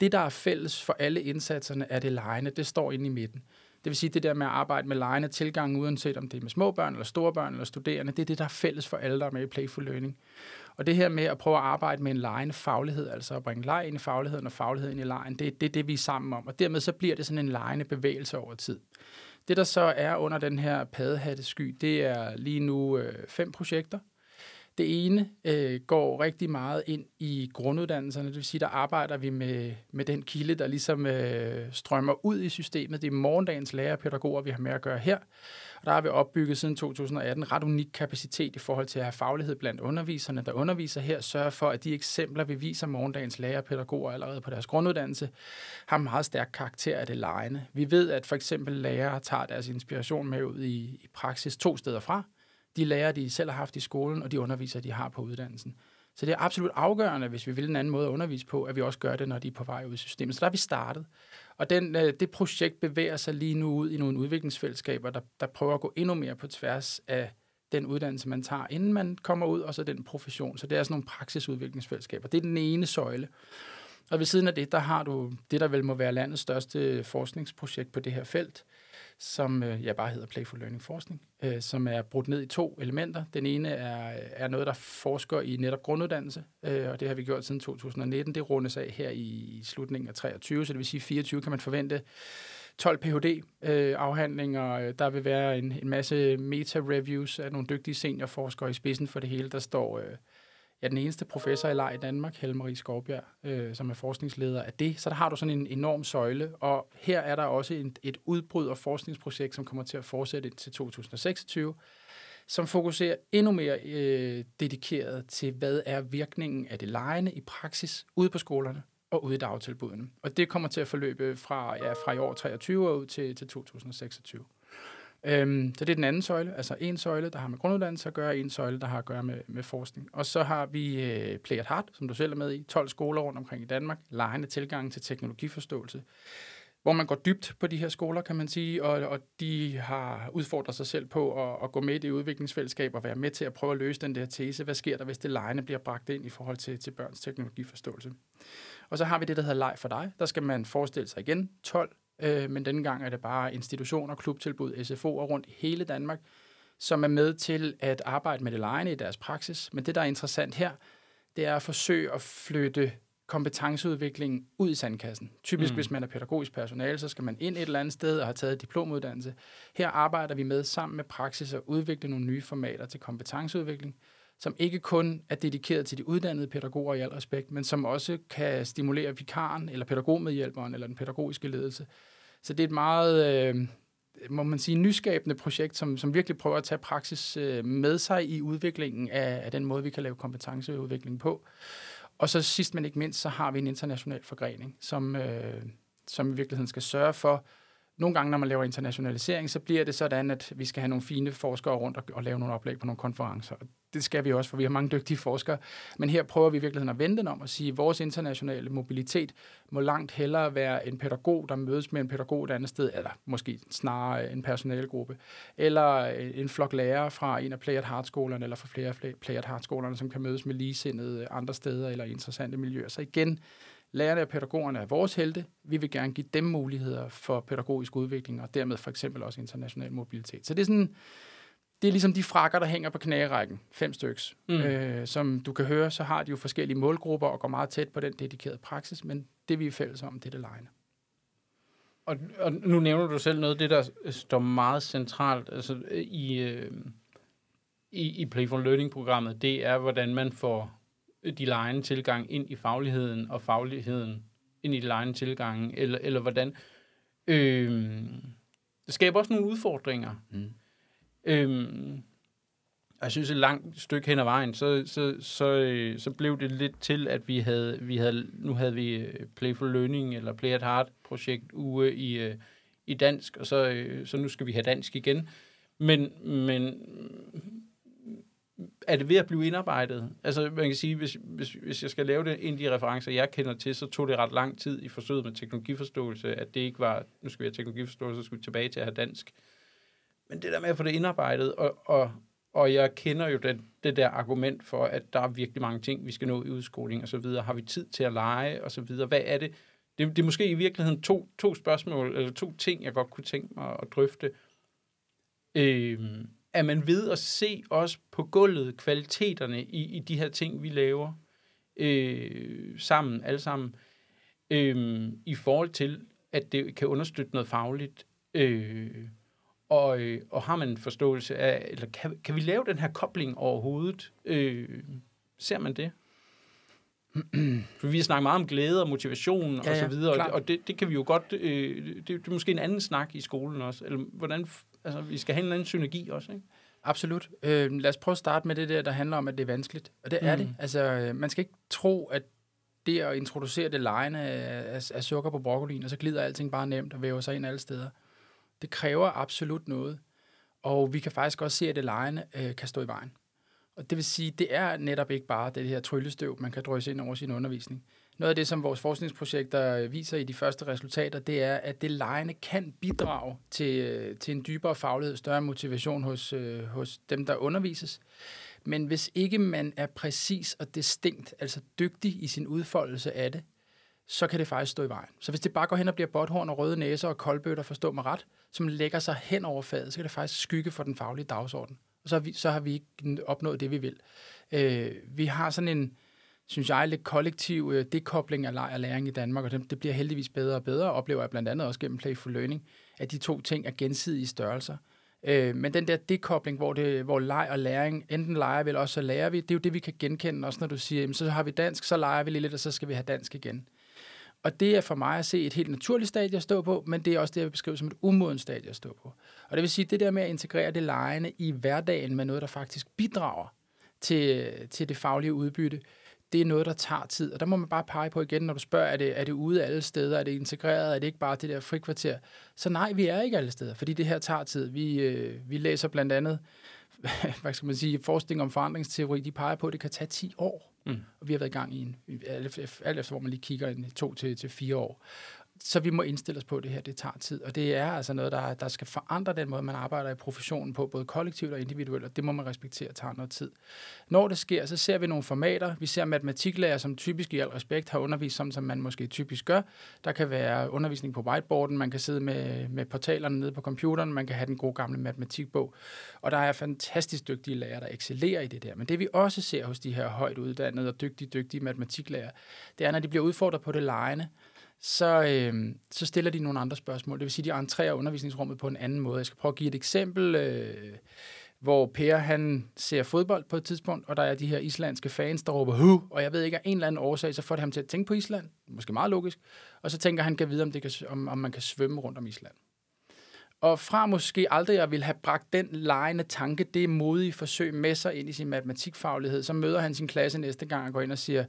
Det, der er fælles for alle indsatserne, er det lejende. Det står inde i midten. Det vil sige, det der med at arbejde med lejende tilgang, uanset om det er med små børn, eller store børn, eller studerende, det er det, der er fælles for alle, der er med i Playful Learning. Og det her med at prøve at arbejde med en lejende faglighed, altså at bringe leg ind i fagligheden og faglighed ind i lejen, det, er det, vi er sammen om. Og dermed så bliver det sådan en lejende bevægelse over tid. Det, der så er under den her paddehattesky, det er lige nu øh, fem projekter. Det ene øh, går rigtig meget ind i grunduddannelserne, det vil sige, der arbejder vi med, med den kilde, der ligesom øh, strømmer ud i systemet. Det er morgendagens lærerpædagoger, vi har med at gøre her. Og der har vi opbygget siden 2018 ret unik kapacitet i forhold til at have faglighed blandt underviserne, der underviser her, sørger for, at de eksempler, vi viser morgendagens lærerpædagoger allerede på deres grunduddannelse, har meget stærk karakter af det lejende. Vi ved, at for eksempel lærere tager deres inspiration med ud i, i praksis to steder fra. De lærer, de selv har haft i skolen, og de undervisere, de har på uddannelsen. Så det er absolut afgørende, hvis vi vil en anden måde at undervise på, at vi også gør det, når de er på vej ud i systemet. Så der er vi startet. Og den, øh, det projekt bevæger sig lige nu ud i nogle udviklingsfællesskaber, der, der prøver at gå endnu mere på tværs af den uddannelse, man tager, inden man kommer ud, og så den profession. Så det er sådan nogle praksisudviklingsfællesskaber. Det er den ene søjle. Og ved siden af det, der har du det, der vel må være landets største forskningsprojekt på det her felt, som øh, ja, bare hedder Playful Learning Forskning, øh, som er brudt ned i to elementer. Den ene er, er noget, der forsker i netop grunduddannelse, øh, og det har vi gjort siden 2019. Det rundes af her i slutningen af 23, så det vil sige 24 kan man forvente 12 Ph.D.-afhandlinger. Øh, der vil være en, en masse meta-reviews af nogle dygtige seniorforskere i spidsen for det hele. Der står øh, er den eneste professor i leg i Danmark, Helle Marie Skovbjerg, øh, som er forskningsleder af det. Så der har du sådan en enorm søjle, og her er der også en, et udbrud og forskningsprojekt, som kommer til at fortsætte til 2026, som fokuserer endnu mere øh, dedikeret til, hvad er virkningen af det lejende i praksis ude på skolerne og ude i dagtilbudene. Og det kommer til at forløbe fra, ja, fra i år 23 og ud til, til 2026. Øhm, så det er den anden søjle, altså en søjle, der har med grunduddannelse at gøre, en søjle, der har at gøre med, med forskning. Og så har vi øh, Play at Heart, som du selv er med i, 12 skoler rundt omkring i Danmark, lejende tilgang til teknologiforståelse, hvor man går dybt på de her skoler, kan man sige, og, og de har udfordret sig selv på at, at gå med i udviklingsfællesskab og være med til at prøve at løse den der tese. Hvad sker der, hvis det lejende bliver bragt ind i forhold til, til børns teknologiforståelse? Og så har vi det, der hedder Leg for dig. Der skal man forestille sig igen 12 øh, men denne gang er det bare institutioner, klubtilbud, SFO'er rundt i hele Danmark, som er med til at arbejde med det lejende i deres praksis. Men det, der er interessant her, det er at forsøge at flytte kompetenceudviklingen ud i sandkassen. Typisk, mm. hvis man er pædagogisk personale, så skal man ind et eller andet sted og have taget diplomuddannelse. Her arbejder vi med sammen med praksis at udvikle nogle nye formater til kompetenceudvikling, som ikke kun er dedikeret til de uddannede pædagoger i al respekt, men som også kan stimulere vikaren eller pædagogmedhjælperen eller den pædagogiske ledelse. Så det er et meget, øh, må man sige, nyskabende projekt, som, som virkelig prøver at tage praksis øh, med sig i udviklingen af, af den måde, vi kan lave kompetenceudvikling på. Og så sidst men ikke mindst, så har vi en international forgrening, som, øh, som i virkeligheden skal sørge for, nogle gange, når man laver internationalisering, så bliver det sådan, at vi skal have nogle fine forskere rundt og, og lave nogle oplæg på nogle konferencer. Det skal vi også, for vi har mange dygtige forskere. Men her prøver vi i virkeligheden at vende den om og sige, at vores internationale mobilitet må langt hellere være en pædagog, der mødes med en pædagog et andet sted, eller måske snarere en personalegruppe, eller en flok lærere fra en af Play at Heart-skolerne, eller fra flere af Play at Heart-skolerne, som kan mødes med ligesindede andre steder eller interessante miljøer. Så igen, Lærerne og pædagogerne er vores helte. Vi vil gerne give dem muligheder for pædagogisk udvikling, og dermed for eksempel også international mobilitet. Så det er sådan, det er ligesom de frakker, der hænger på knærækken, fem styks. Mm. Øh, som du kan høre, så har de jo forskellige målgrupper og går meget tæt på den dedikerede praksis, men det vi er fælles om, det er det lejende. Og, og nu nævner du selv noget af det, der står meget centralt altså, i, øh, i, i Playful Learning-programmet, det er, hvordan man får de lejende tilgang ind i fagligheden, og fagligheden ind i de lejende tilgang, eller, eller hvordan. Øh, det skaber også nogle udfordringer. Mm. Øh, jeg synes, et langt stykke hen ad vejen, så, så, så, øh, så blev det lidt til, at vi havde, vi havde nu havde vi øh, Playful Learning, eller Play at Heart projekt uge i, øh, i dansk, og så, så nu skal vi have dansk igen. Men, men er det ved at blive indarbejdet? Altså, man kan sige, hvis, hvis, hvis jeg skal lave det ind i de referencer, jeg kender til, så tog det ret lang tid i forsøget med teknologiforståelse, at det ikke var, nu skal vi have teknologiforståelse, så skal vi tilbage til at have dansk. Men det der med at få det indarbejdet, og, og, og jeg kender jo det, det der argument for, at der er virkelig mange ting, vi skal nå i udskoling og så videre. Har vi tid til at lege og så videre? Hvad er det? Det, det er måske i virkeligheden to, to spørgsmål, eller to ting, jeg godt kunne tænke mig at drøfte. Øh, er man ved at se også på gulvet kvaliteterne i, i de her ting, vi laver øh, sammen, alle sammen, øh, i forhold til, at det kan understøtte noget fagligt. Øh, og, øh, og har man en forståelse af, eller kan, kan vi lave den her kobling overhovedet? Øh, ser man det? For vi har snakket meget om glæde og motivation ja, og så videre, ja, og, og det, det kan vi jo godt, øh, det, det er måske en anden snak i skolen også, eller hvordan Altså, vi skal have en anden synergi også, ikke? Absolut. Øh, lad os prøve at starte med det der, der handler om, at det er vanskeligt. Og det mm. er det. Altså, øh, man skal ikke tro, at det at introducere det lejende af, af sukker på broccolien, og så glider alting bare nemt og væver sig ind alle steder. Det kræver absolut noget. Og vi kan faktisk også se, at det lejende øh, kan stå i vejen. Og det vil sige, det er netop ikke bare det her tryllestøv, man kan drøse ind over sin undervisning. Noget af det, som vores forskningsprojekter øh, viser i de første resultater, det er, at det lejende kan bidrage til, øh, til en dybere faglighed, større motivation hos, øh, hos dem, der undervises. Men hvis ikke man er præcis og distinkt, altså dygtig i sin udfoldelse af det, så kan det faktisk stå i vejen. Så hvis det bare går hen og bliver botthorn og røde næser og koldbøtter, forstå mig ret, som lægger sig hen over faget, så kan det faktisk skygge for den faglige dagsorden. Og så har vi, så har vi ikke opnået det, vi vil. Øh, vi har sådan en, synes jeg, lidt kollektiv øh, dekobling af leg og læring i Danmark, og det, det bliver heldigvis bedre og bedre, oplever jeg blandt andet også gennem Playful Learning, at de to ting er gensidige størrelser. Øh, men den der dekobling, hvor, det, hvor leg og læring, enten leger vi, eller også så lærer vi, det er jo det, vi kan genkende, også når du siger, jamen, så har vi dansk, så leger vi lidt, og så skal vi have dansk igen. Og det er for mig at se et helt naturligt stadie at stå på, men det er også det, jeg vil beskrive som et umodent stadie at stå på. Og det vil sige, det der med at integrere det lejende i hverdagen med noget, der faktisk bidrager til, til det faglige udbytte, det er noget, der tager tid. Og der må man bare pege på igen, når du spørger, er det, er det ude alle steder, er det integreret, er det ikke bare det der frikvarter? Så nej, vi er ikke alle steder, fordi det her tager tid. Vi, øh, vi læser blandt andet, hvad skal man sige, forskning om forandringsteori, de peger på, at det kan tage 10 år. Mm. Og vi har været i gang i en, alt efter, hvor man lige kigger i to til, til fire år så vi må indstille os på, at det her det tager tid. Og det er altså noget, der, der skal forandre den måde, man arbejder i professionen på, både kollektivt og individuelt, og det må man respektere tager noget tid. Når det sker, så ser vi nogle formater. Vi ser matematiklærer, som typisk i al respekt har undervist, som, som man måske typisk gør. Der kan være undervisning på whiteboarden, man kan sidde med, med portalerne nede på computeren, man kan have den gode gamle matematikbog. Og der er fantastisk dygtige lærere, der excellerer i det der. Men det vi også ser hos de her højt uddannede og dygtige, dygtige matematiklærer, det er, når de bliver udfordret på det lejende, så, øh, så stiller de nogle andre spørgsmål. Det vil sige, de entrerer undervisningsrummet på en anden måde. Jeg skal prøve at give et eksempel, øh, hvor Per han ser fodbold på et tidspunkt, og der er de her islandske fans, der råber hu, og jeg ved ikke, af en eller anden årsag, så får det ham til at tænke på Island. Måske meget logisk. Og så tænker han, kan vide, om, det kan, om, om man kan svømme rundt om Island. Og fra måske aldrig at ville have bragt den lejende tanke, det modige forsøg med sig ind i sin matematikfaglighed, så møder han sin klasse næste gang og går ind og siger,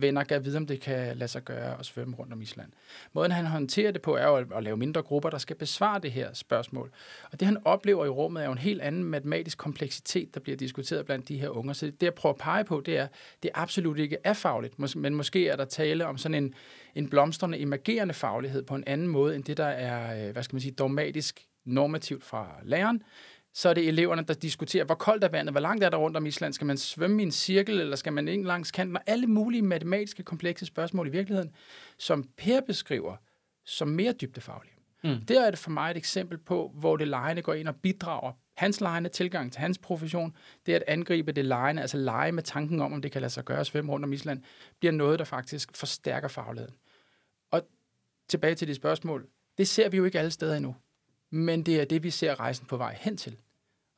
venner gav vide, om det kan lade sig gøre at svømme rundt om Island. Måden, han håndterer det på, er jo at, at lave mindre grupper, der skal besvare det her spørgsmål. Og det, han oplever i rummet, er jo en helt anden matematisk kompleksitet, der bliver diskuteret blandt de her unger. Så det, jeg prøver at pege på, det er, det absolut ikke er fagligt, men måske er der tale om sådan en, en blomstrende, emergerende faglighed på en anden måde, end det, der er, øh, hvad skal man sige, dogmatisk normativt fra læreren, så er det eleverne, der diskuterer, hvor koldt er vandet, hvor langt er der rundt om Island, skal man svømme i en cirkel, eller skal man ikke langs kanten, og alle mulige matematiske komplekse spørgsmål i virkeligheden, som Per beskriver som mere dybdefaglige. Mm. Der er det for mig et eksempel på, hvor det lejende går ind og bidrager. Hans lejende tilgang til hans profession, det at angribe det lejende, altså lege med tanken om, om det kan lade sig gøre at svømme rundt om Island, bliver noget, der faktisk forstærker fagligheden. Og tilbage til de spørgsmål. Det ser vi jo ikke alle steder endnu men det er det, vi ser rejsen på vej hen til.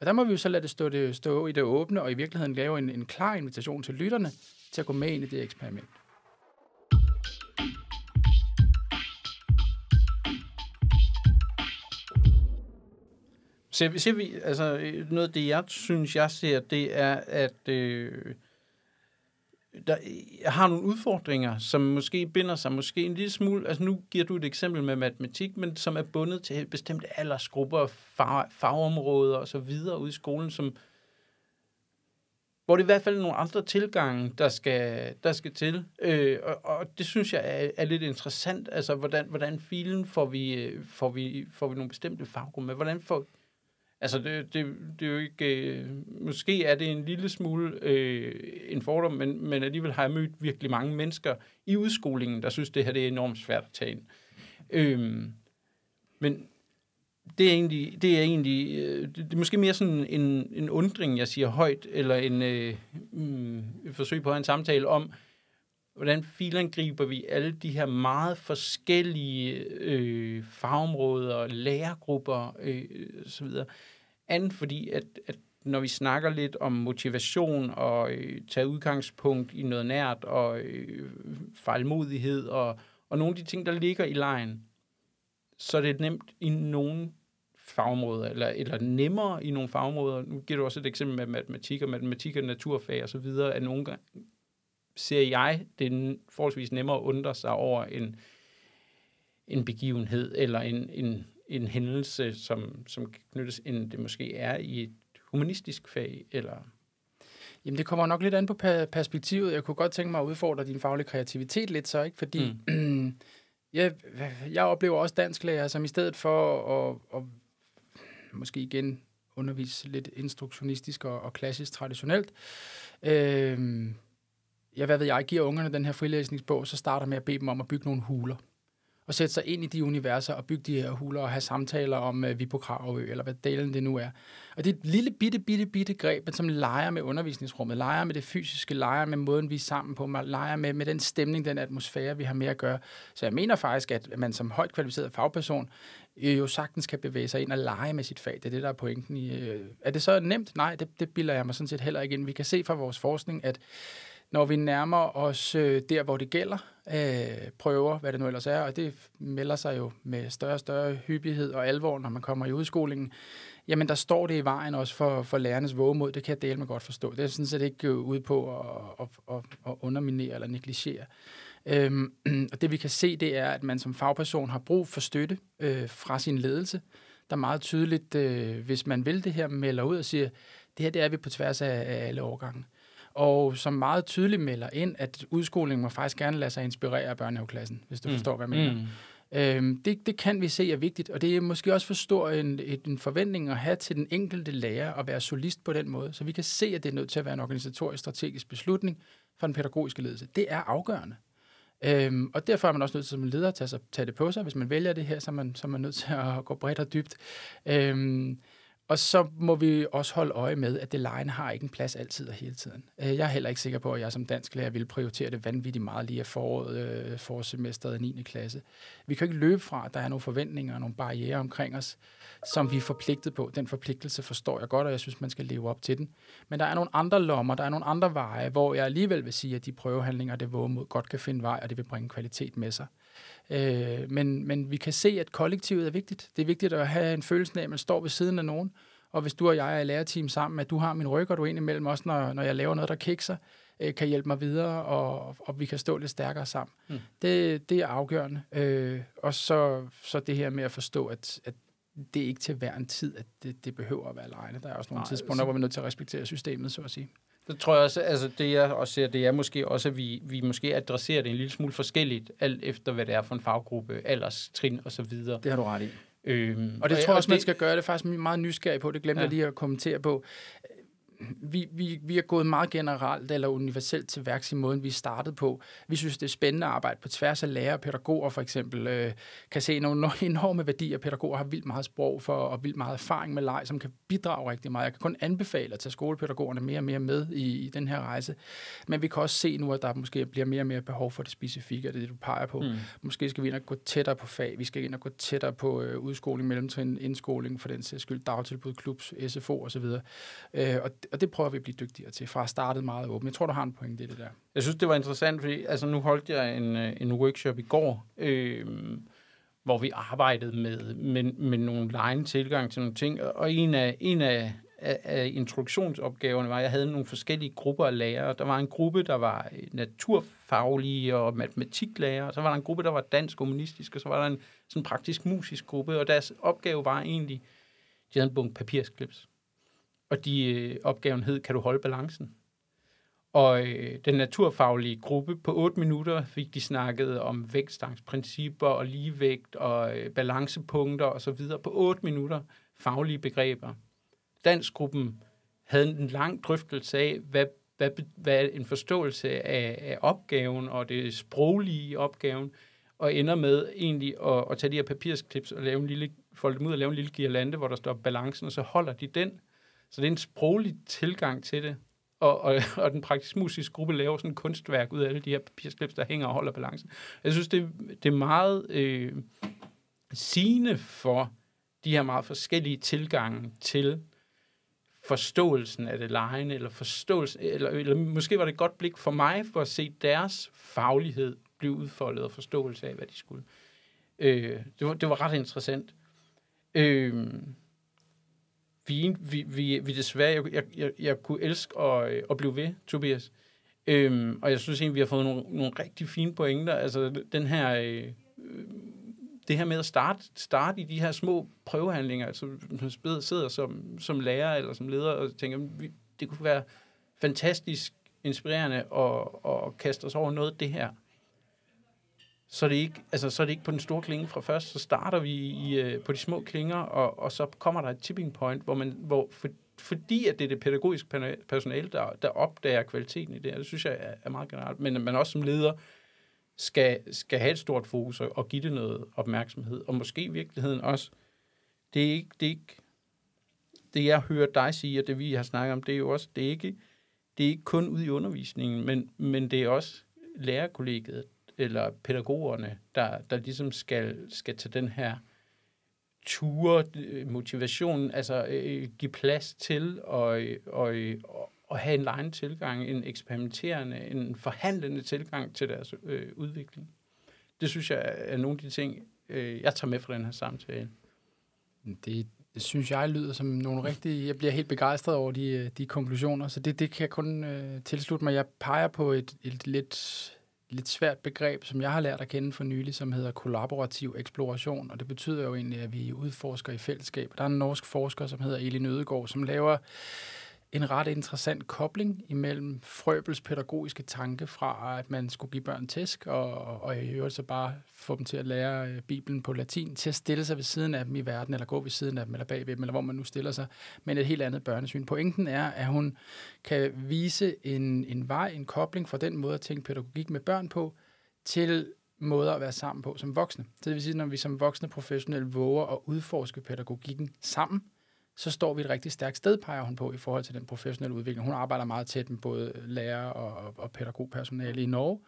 Og der må vi jo så lade det stå, det, stå i det åbne, og i virkeligheden lave en, en klar invitation til lytterne til at gå med ind i det eksperiment. Så ser vi, altså noget af det, jeg synes, jeg ser, det er, at øh, der, jeg har nogle udfordringer, som måske binder sig måske en lille smule, altså nu giver du et eksempel med matematik, men som er bundet til bestemte aldersgrupper, fag, fagområder og så videre ude i skolen, som, hvor det i hvert fald er nogle andre tilgange, der skal, der skal til. Øh, og, og det synes jeg er, er lidt interessant, altså hvordan, hvordan filen får vi, øh, får, vi, får vi nogle bestemte faggrupper, hvordan får, Altså, det, det, det er jo ikke... Øh, måske er det en lille smule øh, en fordom, men, men alligevel har jeg mødt virkelig mange mennesker i udskolingen, der synes, det her det er enormt svært at tage ind. Øh, men det er egentlig, det er egentlig øh, det, det er måske mere sådan en, en undring, jeg siger højt, eller en øh, mm, et forsøg på en samtale om, hvordan filangriber vi alle de her meget forskellige øh, fagområder, lærergrupper øh, osv., andet fordi, at, at når vi snakker lidt om motivation og øh, tage udgangspunkt i noget nært og øh, fejlmodighed og, og nogle af de ting, der ligger i lejen, så er det nemt i nogle fagområder, eller, eller nemmere i nogle fagområder. Nu giver du også et eksempel med matematik og matematik og naturfag og så videre, at nogle gange ser jeg, det er forholdsvis nemmere at undre sig over en, en begivenhed eller en, en, en hændelse, som, som knyttes, end det måske er i et humanistisk fag, eller... Jamen, det kommer nok lidt an på perspektivet. Jeg kunne godt tænke mig at udfordre din faglige kreativitet lidt så, ikke? Fordi mm. jeg, jeg oplever også dansklærer, som i stedet for at, at måske igen undervise lidt instruktionistisk og, og klassisk traditionelt, øh, jeg, hvad ved jeg, giver ungerne den her frilæsningsbog, så starter med at bede dem om at bygge nogle huler og sætte sig ind i de universer og bygge de her huler og have samtaler om øh, vi på Kravø, eller hvad delen det nu er. Og det er et lille bitte, bitte, bitte greb, som leger med undervisningsrummet, leger med det fysiske, leger med måden, vi er sammen på, leger med, med den stemning, den atmosfære, vi har med at gøre. Så jeg mener faktisk, at man som højt kvalificeret fagperson øh, jo sagtens kan bevæge sig ind og lege med sit fag. Det er det, der er pointen i. Øh. Er det så nemt? Nej, det, det bilder jeg mig sådan set heller ikke ind. Vi kan se fra vores forskning, at når vi nærmer os øh, der, hvor det gælder, øh, prøver, hvad det nu ellers er, og det melder sig jo med større og større hyppighed og alvor, når man kommer i udskolingen, jamen der står det i vejen også for, for lærernes vågemod. Det kan jeg dele med godt forstå. Det er sådan set ikke øh, ude på at, at, at, at underminere eller negligere. Øhm, og det vi kan se, det er, at man som fagperson har brug for støtte øh, fra sin ledelse, der meget tydeligt, øh, hvis man vil det her, melder ud og siger, det her det er vi på tværs af, af alle årgange og som meget tydeligt melder ind, at udskolingen må faktisk gerne lade sig inspirere af børnehaveklassen, hvis du mm. forstår, hvad jeg mener. Mm. Øhm, det, det kan vi se er vigtigt, og det er måske også for stor en, en forventning at have til den enkelte lærer at være solist på den måde, så vi kan se, at det er nødt til at være en organisatorisk strategisk beslutning for den pædagogiske ledelse. Det er afgørende. Øhm, og derfor er man også nødt til som leder at tage, sig, tage det på sig. Hvis man vælger det her, så er man, så er man nødt til at gå bredt og dybt. Øhm, og så må vi også holde øje med, at det lejen har ikke en plads altid og hele tiden. Øh, jeg er heller ikke sikker på, at jeg som dansk lærer vil prioritere det vanvittigt meget lige af foråret, øh, forårssemesteret i 9. klasse. Vi kan ikke løbe fra, at der er nogle forventninger og nogle barriere omkring os, som vi er forpligtet på. Den forpligtelse forstår jeg godt, og jeg synes, man skal leve op til den. Men der er nogle andre lommer, der er nogle andre veje, hvor jeg alligevel vil sige, at de prøvehandlinger, det mod godt kan finde vej, og det vil bringe kvalitet med sig. Øh, men, men vi kan se, at kollektivet er vigtigt. Det er vigtigt at have en følelse af, at man står ved siden af nogen, og hvis du og jeg er i lærerteam sammen, at du har min ryg, og du er indimellem også, når, når jeg laver noget, der kikser, øh, kan hjælpe mig videre, og, og vi kan stå lidt stærkere sammen. Mm. Det, det er afgørende. Øh, og så, så det her med at forstå, at, at det er ikke til hver en tid, at det, det behøver at være alene. Der er også nogle Nej, tidspunkter, så- hvor vi er nødt til at respektere systemet, så at sige. Det tror jeg også, altså det jeg også ser, det er måske også, at vi, vi måske adresserer det en lille smule forskelligt, alt efter hvad det er for en faggruppe, alderstrin og så videre. Det har du ret i. Øhm, Og det tror jeg også, man det- skal gøre. Det er faktisk meget nysgerrig på. Det glemte ja. jeg lige at kommentere på. Vi, vi, vi er gået meget generelt eller universelt til værks i måden, vi startet på. Vi synes, det er spændende at arbejde på tværs af lærere og pædagoger, for eksempel. Øh, kan se nogle enorme værdier. Pædagoger har vildt meget sprog for, og vildt meget erfaring med leg, som kan bidrage rigtig meget. Jeg kan kun anbefale at tage skolepædagogerne mere og mere med i, i den her rejse. Men vi kan også se nu, at der måske bliver mere og mere behov for det specifikke, og det det, du peger på. Mm. Måske skal vi ind og gå tættere på fag. Vi skal ind og gå tættere på øh, udskoling, mellemtrin, indskoling, for den sags skyld, dagtilbud, klubs, SFO osv. Øh, og, og det prøver vi at blive dygtigere til, fra startet meget åbent. Jeg tror, du har en pointe i det der. Jeg synes, det var interessant, fordi altså, nu holdt jeg en, øh, en workshop i går, øh, hvor vi arbejdede med, med, med nogle lejende tilgang til nogle ting, og en af, en af, af, af introduktionsopgaverne var, at jeg havde nogle forskellige grupper af lærere. Der var en gruppe, der var øh, naturfaglige og matematiklærere, og så var der en gruppe, der var dansk kommunistisk, og så var der en sådan praktisk musisk gruppe, og deres opgave var egentlig, de havde en bunke papirsklips. Og de, øh, opgaven hed, kan du holde balancen? Og øh, den naturfaglige gruppe, på 8 minutter fik de snakket om vægtstangsprincipper og ligevægt og øh, balancepunkter og så videre. På 8 minutter faglige begreber. Dansgruppen havde en lang drøftelse af, hvad, hvad, hvad en forståelse af, af opgaven og det sproglige i opgaven, og ender med egentlig at, at tage de her papirsklips og lave en lille, folde dem ud og lave en lille girlande, hvor der står balancen, og så holder de den. Så det er en sproglig tilgang til det. Og, og, og den praktisk musiske gruppe laver sådan et kunstværk ud af alle de her papirsklips, der hænger og holder balancen. Jeg synes, det, det er meget øh, sigende for de her meget forskellige tilgange til forståelsen af det lejende, eller forståelsen, eller, eller måske var det et godt blik for mig, for at se deres faglighed blive udfoldet og forståelse af, hvad de skulle. Øh, det, var, det var ret interessant. Øh, vi, vi, vi, vi desværre, jeg, jeg, jeg, jeg kunne elske at, øh, at blive ved, Tobias. Øhm, og jeg synes egentlig, vi har fået nogle, nogle rigtig fine pointer. Altså den her, øh, øh, det her med at starte, starte i de her små prøvehandlinger, altså man sidder som, som lærer eller som leder og tænker, vi, det kunne være fantastisk inspirerende at, at kaste os over noget af det her. Så er, det ikke, altså, så er det ikke på den store klinge fra først, så starter vi i, øh, på de små klinger, og, og så kommer der et tipping point, hvor man, hvor, for, fordi at det er det pædagogiske personale, der, der opdager kvaliteten i det, det synes jeg er, er meget generelt, men man også som leder skal, skal have et stort fokus og, og give det noget opmærksomhed, og måske i virkeligheden også, det er ikke, det er ikke, det jeg hører dig sige, og det vi har snakket om, det er jo også, det er ikke, det er ikke kun ude i undervisningen, men, men det er også lærerkollegiet, eller pædagogerne, der, der ligesom skal, skal tage den her ture, øh, motivation, altså øh, øh, give plads til og, og, og, og have en lejende tilgang, en eksperimenterende, en forhandlende tilgang til deres øh, udvikling. Det synes jeg er nogle af de ting, øh, jeg tager med fra den her samtale. Det, det synes jeg lyder som nogle rigtige... Jeg bliver helt begejstret over de, øh, de konklusioner, så det, det kan jeg kun øh, tilslutte mig. Jeg peger på et, et lidt lidt svært begreb, som jeg har lært at kende for nylig, som hedder kollaborativ eksploration, og det betyder jo egentlig, at vi udforsker i fællesskab. Der er en norsk forsker, som hedder Elin Ødegaard, som laver en ret interessant kobling imellem Frøbels pædagogiske tanke fra, at man skulle give børn tæsk, og, og i øvrigt så bare få dem til at lære øh, Bibelen på latin, til at stille sig ved siden af dem i verden, eller gå ved siden af dem, eller bagved dem, eller hvor man nu stiller sig, men et helt andet børnesyn. Pointen er, at hun kan vise en, en vej, en kobling fra den måde at tænke pædagogik med børn på, til måder at være sammen på som voksne. Så det vil sige, når vi som voksne professionelle våger at udforske pædagogikken sammen, så står vi et rigtig stærkt sted, peger hun på, i forhold til den professionelle udvikling. Hun arbejder meget tæt med både lærer og, og pædagogpersonale i Norge,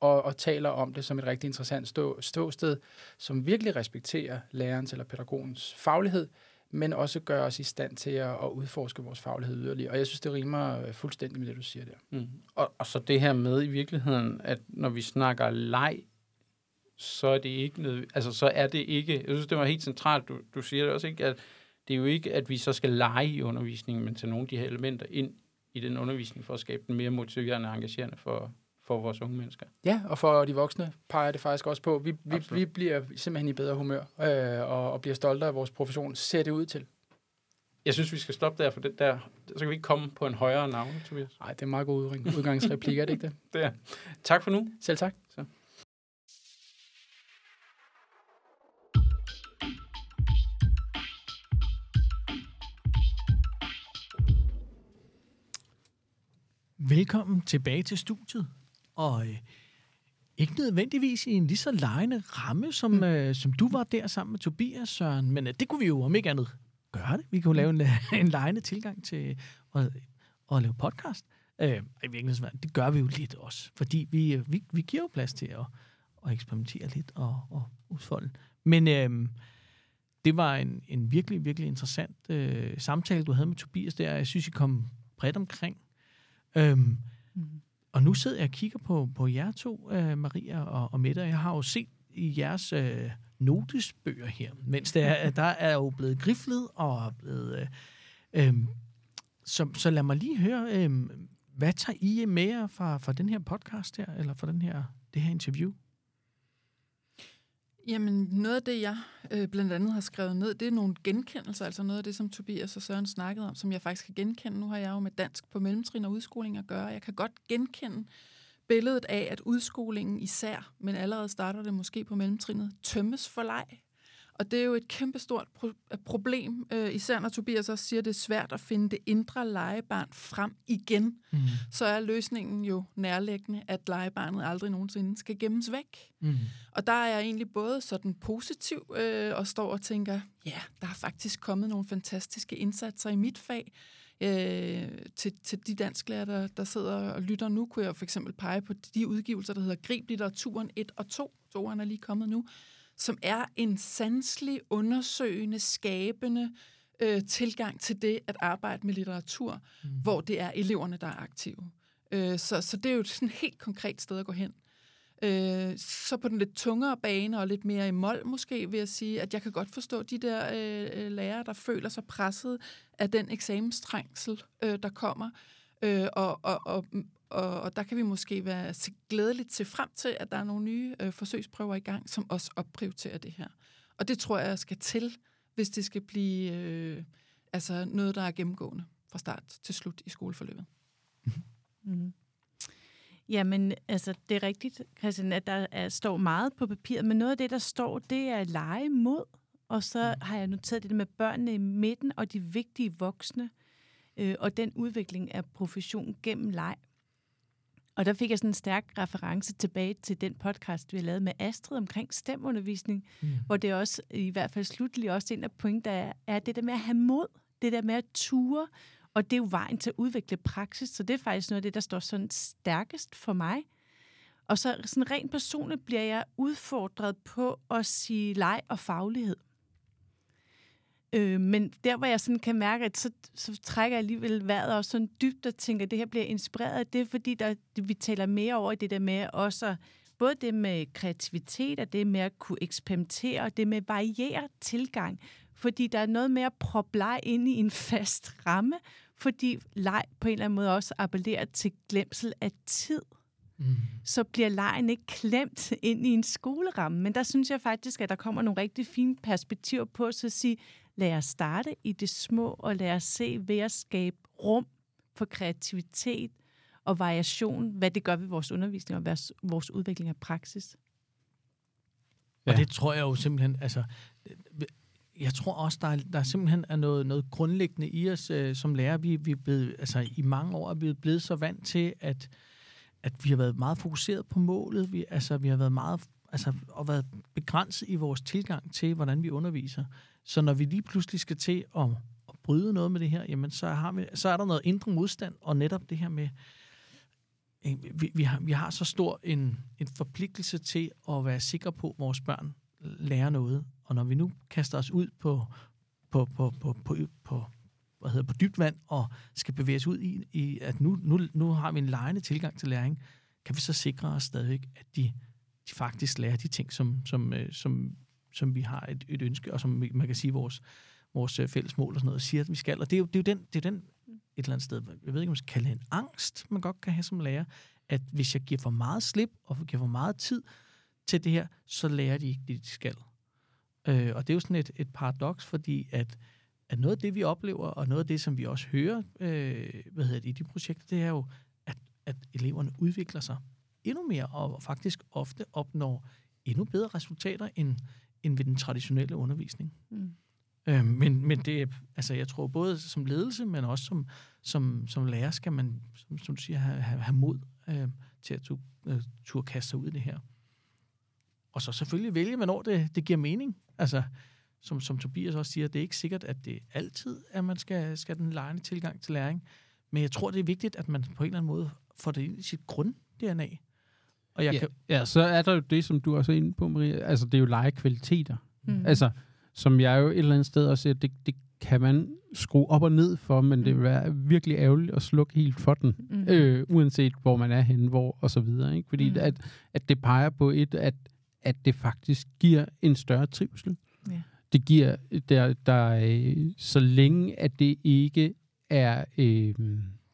og, og taler om det som et rigtig interessant stå, ståsted, som virkelig respekterer lærerens eller pædagogens faglighed, men også gør os i stand til at, at udforske vores faglighed yderligere. Og jeg synes, det rimer øh, fuldstændig med det, du siger der. Mm. Og, og så det her med i virkeligheden, at når vi snakker leg, så er det ikke altså så er det ikke, jeg synes, det var helt centralt, du, du siger det også ikke, at det er jo ikke, at vi så skal lege i undervisningen, men tage nogle af de her elementer ind i den undervisning for at skabe den mere motiverende og engagerende for, for vores unge mennesker. Ja, og for de voksne peger det faktisk også på. Vi, vi, Absolut. vi bliver simpelthen i bedre humør øh, og, og bliver stolte af vores profession. Ser det ud til? Jeg synes, vi skal stoppe der, for det der, så kan vi ikke komme på en højere navn, Tobias. Nej, det er en meget god udgangsreplik, er det ikke det? Det er. Tak for nu. Selv tak. Så. Velkommen tilbage til studiet. Og øh, ikke nødvendigvis i en lige så lejende ramme, som, mm. øh, som du var der sammen med Tobias, Søren. Men øh, det kunne vi jo om ikke andet gøre det. Vi kunne lave en, en lejende tilgang til at, at lave podcast. Øh, i virkeligheden, det gør vi jo lidt også. Fordi vi, øh, vi, vi giver jo plads til at, at eksperimentere lidt og, og udfolde. Men øh, det var en, en virkelig, virkelig interessant øh, samtale, du havde med Tobias der. Jeg synes, I kom bredt omkring. Øhm, Mm. og nu sidder jeg og kigger på, på jer to, øh, Maria og, og Mette, og jeg har jo set i jeres øh, notesbøger her, mens der, er, der er jo blevet griflet og er blevet... Øh, øh, så, så lad mig lige høre, øh, hvad tager I med jer fra, fra den her podcast her, eller fra den her, det her interview? Jamen, noget af det, jeg øh, blandt andet har skrevet ned, det er nogle genkendelser, altså noget af det, som Tobias og Søren snakkede om, som jeg faktisk kan genkende. Nu har jeg jo med dansk på mellemtrin og udskoling at gøre. Jeg kan godt genkende billedet af, at udskolingen især, men allerede starter det måske på mellemtrinet, tømmes for leg. Og det er jo et kæmpestort pro- problem, øh, især når Tobias også siger, at det er svært at finde det indre legebarn frem igen. Mm. Så er løsningen jo nærliggende, at legebarnet aldrig nogensinde skal gemmes væk. Mm. Og der er jeg egentlig både sådan positiv øh, og står og tænker, ja, der er faktisk kommet nogle fantastiske indsatser i mit fag. Øh, til, til de dansklærer, der, der sidder og lytter nu, kunne jeg for eksempel pege på de udgivelser, der hedder Grib litteraturen 1 og 2. Toeren er lige kommet nu som er en sanselig, undersøgende, skabende øh, tilgang til det at arbejde med litteratur, mm. hvor det er eleverne, der er aktive. Øh, så, så det er jo et sådan helt konkret sted at gå hen. Øh, så på den lidt tungere bane og lidt mere i mål måske, vil jeg sige, at jeg kan godt forstå de der øh, lærere, der føler sig presset af den eksamenstrængsel, øh, der kommer. Øh, og, og, og, og, og der kan vi måske være glædeligt til frem til, at der er nogle nye øh, forsøgsprøver i gang, som også opprioriterer det her. Og det tror jeg skal til, hvis det skal blive øh, altså noget, der er gennemgående fra start til slut i skoleforløbet. Mm. Jamen, altså, det er rigtigt, Christian, at der er, står meget på papiret, men noget af det, der står, det er lege mod. Og så har jeg noteret det med børnene i midten og de vigtige voksne, øh, og den udvikling af profession gennem leg. Og der fik jeg sådan en stærk reference tilbage til den podcast, vi har lavet med Astrid omkring stemundervisning, mm. hvor det også, i hvert fald slutligt, også en af pointer er, er det der med at have mod, det der med at ture, og det er jo vejen til at udvikle praksis, så det er faktisk noget af det, der står sådan stærkest for mig. Og så sådan rent personligt bliver jeg udfordret på at sige leg og faglighed. Øh, men der, hvor jeg sådan kan mærke, at så, så trækker jeg alligevel vejret også sådan dybt og tænker, at det her bliver inspireret, det er fordi, der, vi taler mere over i det der med også både det med kreativitet og det med at kunne eksperimentere og det med variere tilgang. Fordi der er noget med at proppe leg ind i en fast ramme, fordi leg på en eller anden måde også appellerer til glemsel af tid. Mm. Så bliver lejen ikke klemt ind i en skoleramme. Men der synes jeg faktisk, at der kommer nogle rigtig fine perspektiver på, så at sige, lad os starte i det små, og lad os se ved at skabe rum for kreativitet og variation, hvad det gør ved vores undervisning og vores, vores udvikling af praksis. Ja. Og det tror jeg jo simpelthen, altså, jeg tror også, der er, der simpelthen er noget, noget grundlæggende i os øh, som lærer. Vi, vi er blevet, altså, i mange år er vi blevet så vant til, at, at vi har været meget fokuseret på målet. Vi, altså, vi har været meget altså, og været begrænset i vores tilgang til, hvordan vi underviser. Så når vi lige pludselig skal til at, at bryde noget med det her, jamen, så, har vi, så er der noget indre modstand, og netop det her med, øh, vi, vi, har, vi har så stor en, en forpligtelse til at være sikre på, at vores børn lærer noget. Og når vi nu kaster os ud på, på, på, på, på, på, hvad hedder, på dybt vand og skal bevæge os ud i, i at nu, nu, nu har vi en lejende tilgang til læring, kan vi så sikre os stadigvæk, at de, de faktisk lærer de ting, som, som, øh, som, som vi har et, et ønske, og som man kan sige vores, vores øh, fælles mål og sådan noget, siger, at vi skal. Og det er jo, det er jo den, det er den et eller andet sted, jeg ved ikke, om man skal kalde det en angst, man godt kan have som lærer, at hvis jeg giver for meget slip, og giver for meget tid til det her, så lærer de ikke det, de skal. Øh, og det er jo sådan et, et paradoks, fordi at, at noget af det, vi oplever, og noget af det, som vi også hører øh, hvad hedder det, i de projekter, det er jo, at, at eleverne udvikler sig endnu mere, og faktisk ofte opnår endnu bedre resultater, end, end ved den traditionelle undervisning. Mm. Øh, men, men det, altså jeg tror både som ledelse, men også som, som, som lærer, skal man, som, som du siger, have, have, have mod øh, til at tu, øh, turde kaste sig ud i det her. Og så selvfølgelig vælge, hvornår det, det giver mening. Altså, som, som Tobias også siger, det er ikke sikkert, at det altid er, at man skal, skal den lejende tilgang til læring. Men jeg tror, det er vigtigt, at man på en eller anden måde får det ind i sit grund-DNA. Og jeg ja, kan, ja, så er der jo det, som du også er inde på, Maria. Altså, det er jo legekvaliteter. Mm. Altså, som jeg jo et eller andet sted også siger, det, det kan man skrue op og ned for, men det vil være virkelig ærgerligt at slukke helt for den, Mm. øh, uanset hvor man er henne, hvor og så videre. Ikke? Fordi Mm. mm. at, at det peger på et, at, at det faktisk giver en større trivsel. Ja. Det giver, der, der, øh, så længe at det ikke er øh,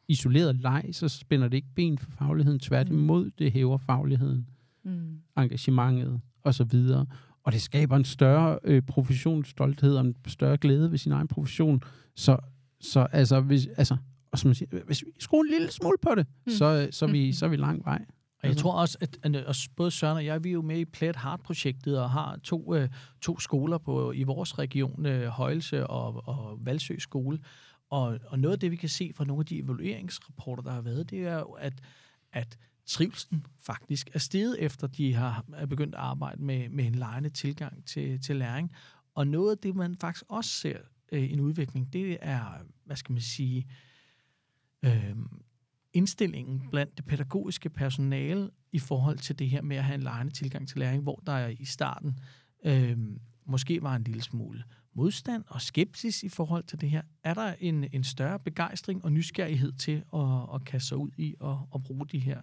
isoleret leg, så spænder det ikke ben for fagligheden. Tværtimod, det hæver fagligheden Mm. engagementet og så videre. Og det skaber en større øh, professionsstolthed og en større glæde ved sin egen profession. Så, så altså, hvis, altså, og som man siger, hvis vi skruer en lille smule på det, Mm. mm. så, så, er vi, så er vi lang vej. Og jeg Altså. tror også, at, både Søren og jeg, vi er jo med i Play It Hard-projektet og har to, øh, to skoler på, i vores region, øh, Højelse og, og Valsø skole. Og, og noget af det, vi kan se fra nogle af de evalueringsrapporter, der har været, det er jo, at, at trivselen faktisk er steget, efter de har er begyndt at arbejde med, med en lejende tilgang til, til læring. Og noget af det, man faktisk også ser øh, en udvikling, det er, hvad skal man sige, øh, indstillingen blandt det pædagogiske personale i forhold til det her med at have en lejende tilgang til læring, hvor der i starten øh, måske var en lille smule modstand og skepsis i forhold til det her. Er der en, en større begejstring og nysgerrighed til at, at kaste sig ud i og at bruge de her,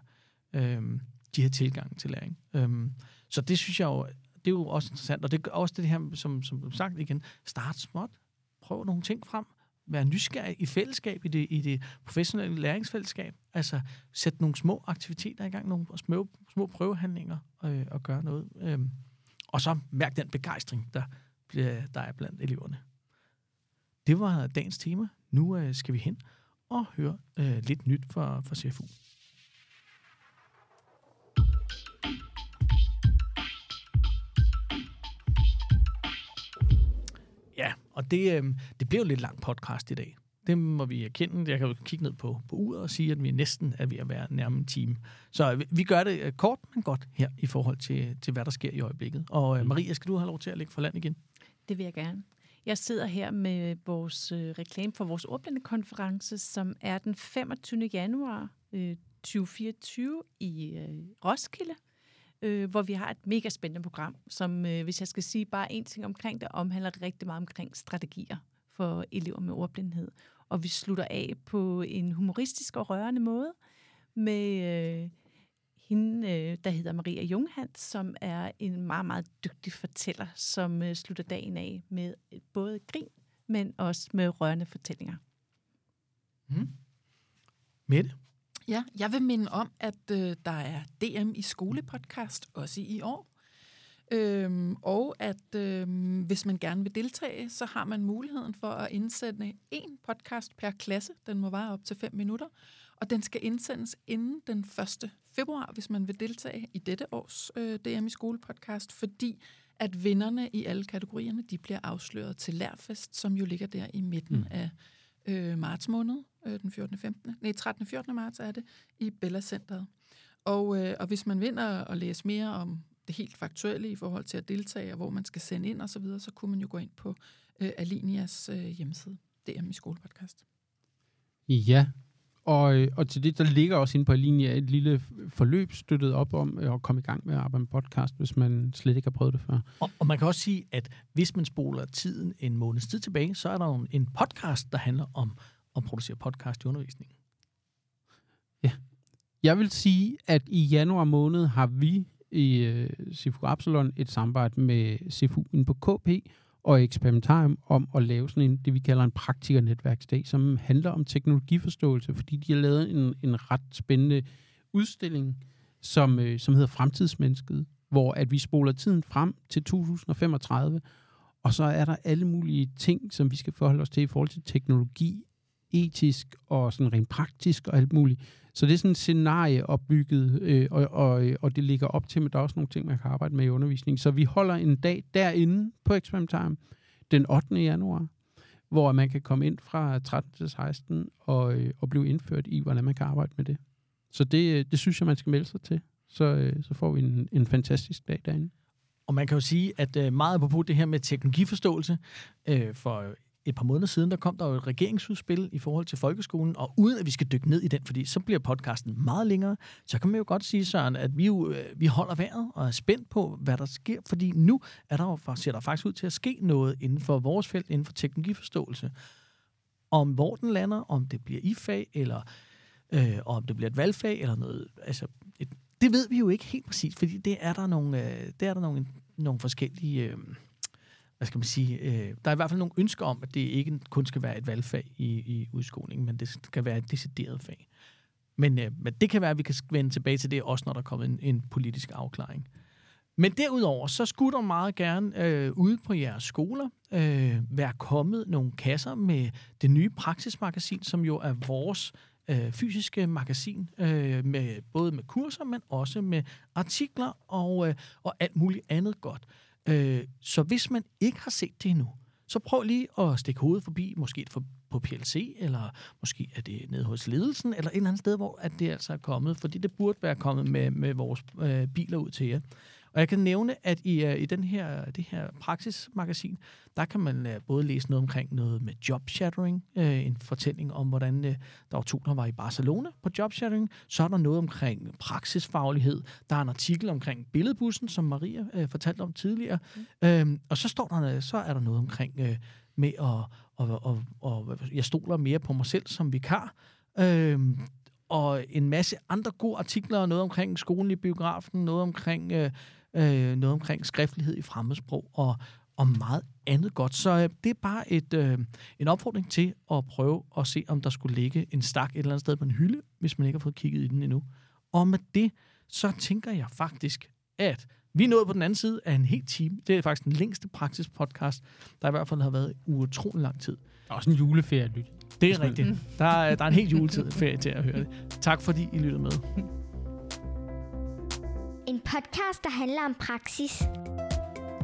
øhm, de her tilgange til læring? Øhm, så det synes jeg jo, det er jo også interessant, og det er også det her, som, som sagt igen, start småt, prøv nogle ting frem, være nysgerrig i fællesskab, i det, i det professionelle læringsfællesskab. Altså sæt nogle små aktiviteter i gang, nogle små, små prøvehandlinger øh, og gøre noget. Øh, og så mærk den begejstring, der, der er blandt eleverne. Det var dagens tema. Nu øh, skal vi hen og høre øh, lidt nyt fra, fra CFU. Ja, og det, øh, det bliver jo lidt lang podcast i dag. Det må vi erkende. Jeg kan jo kigge ned på, på uret og sige, at vi næsten er ved at være nærmere en time. Så vi, vi gør det kort, men godt her i forhold til, til hvad der sker i øjeblikket. Og øh, Maria, skal du have lov til at lægge for land igen? Det vil jeg gerne. Jeg sidder her med vores øh, reklame for vores ordblindekonference, som er den 25. januar øh, 2024 i øh, Roskilde, øh, hvor vi har et mega spændende program, som, øh, hvis jeg skal sige bare en ting omkring det, omhandler rigtig meget omkring strategier for elever med ordblindhed. Og vi slutter af på en humoristisk og rørende måde med øh, hende, øh, der hedder Maria Junghans, som er en meget, meget dygtig fortæller, som øh, slutter dagen af med både grin, men også med rørende fortællinger. Mm. Mette? Ja, jeg vil minde om, at øh, der er DM i skolepodcast også i år. Øhm, og at øhm, hvis man gerne vil deltage, så har man muligheden for at indsende en podcast per klasse. Den må vare op til 5 minutter. Og den skal indsendes inden den 1. februar, hvis man vil deltage i dette års øh, DM i skolepodcast, fordi at vinderne i alle kategorierne, de bliver afsløret til Lærfest, som jo ligger der i midten mm. af øh, marts måned, øh, den 14. 15. Nej, 13. 14. marts er det, i Bella Centeret. Og, øh, og hvis man vinder og læse mere om det helt faktuelle i forhold til at deltage, og hvor man skal sende ind osv., så, videre, så kunne man jo gå ind på øh, Alinias øh, hjemmeside, DM i skolepodcast. Ja, og, øh, og til det, der ligger også inde på linje et lille forløb støttet op om øh, at komme i gang med at arbejde med podcast, hvis man slet ikke har prøvet det før. Og, og man kan også sige, at hvis man spoler tiden en måneds tid tilbage, så er der jo en podcast, der handler om at producere podcast i undervisningen. Jeg vil sige, at i januar måned har vi i øh, Sifu Absalon et samarbejde med inde på KP, og eksperimentarium om at lave sådan en, det vi kalder en praktikernetværksdag, som handler om teknologiforståelse, fordi de har lavet en, en ret spændende udstilling, som, øh, som hedder Fremtidsmennesket, hvor at vi spoler tiden frem til 2035, og så er der alle mulige ting, som vi skal forholde os til i forhold til teknologi, etisk og sådan rent praktisk og alt muligt. Så det er sådan et scenarie opbygget, øh, og, og, og det ligger op til, men der er også nogle ting, man kan arbejde med i undervisning. Så vi holder en dag derinde på Experimentarium den 8. januar, hvor man kan komme ind fra 13 til 16 og, øh, og blive indført i, hvordan man kan arbejde med det. Så det, øh, det synes jeg, man skal melde sig til. Så, øh, så får vi en, en fantastisk dag derinde. Og man kan jo sige, at øh, meget på det her med teknologiforståelse, øh, for et par måneder siden, der kom der jo et regeringsudspil i forhold til folkeskolen, og uden at vi skal dykke ned i den, fordi så bliver podcasten meget længere, så kan man jo godt sige, Søren, at vi, jo, øh, vi holder vejret og er spændt på, hvad der sker, fordi nu er der jo, ser der faktisk ud til at ske noget inden for vores felt, inden for teknologiforståelse. Om hvor den lander, om det bliver i fag, eller øh, om det bliver et valgfag, eller noget, altså, et, det ved vi jo ikke helt præcis, fordi det er der nogle, øh, det er der nogle, nogle forskellige... Øh, hvad skal man sige, øh, der er i hvert fald nogle ønsker om, at det ikke kun skal være et valgfag i, i udskolingen, men det skal være et decideret fag. Men, øh, men det kan være, at vi kan vende tilbage til det, også når der kommer en, en politisk afklaring. Men derudover, så skulle der meget gerne øh, ude på jeres skoler øh, være kommet nogle kasser med det nye praksismagasin, som jo er vores øh, fysiske magasin, øh, med, både med kurser, men også med artikler og, øh, og alt muligt andet godt. Øh, så hvis man ikke har set det endnu, så prøv lige at stikke hovedet forbi, måske for, på PLC, eller måske er det nede hos ledelsen, eller et eller andet sted, hvor at det altså er kommet, fordi det burde være kommet med, med vores øh, biler ud til jer. Og jeg kan nævne, at i, uh, i den her, det her praksismagasin, der kan man uh, både læse noget omkring noget med jobshattering, uh, en fortælling om, hvordan uh, der var to, der var i Barcelona på jobshattering. Så er der noget omkring praksisfaglighed. Der er en artikel omkring billedbussen, som Maria uh, fortalte om tidligere. Mm. Uh, og så, står der, så er der noget omkring uh, med at og, og, og, jeg stoler mere på mig selv som vikar. Uh, og en masse andre gode artikler, noget omkring skolen i biografen, noget omkring øh, øh, noget omkring skriftlighed i fremmedsprog og, og meget andet godt. Så øh, det er bare et, øh, en opfordring til at prøve at se, om der skulle ligge en stak et eller andet sted på en hylde, hvis man ikke har fået kigget i den endnu. Og med det, så tænker jeg faktisk, at vi er nået på den anden side af en hel time. Det er faktisk den længste praksispodcast, der i hvert fald har været utrolig lang tid. Der er også en juleferie, lyt. Det er rigtigt. Der er, der er en helt juletid ferie til at høre det. Tak fordi I lyttede med. En podcast, der handler om praksis.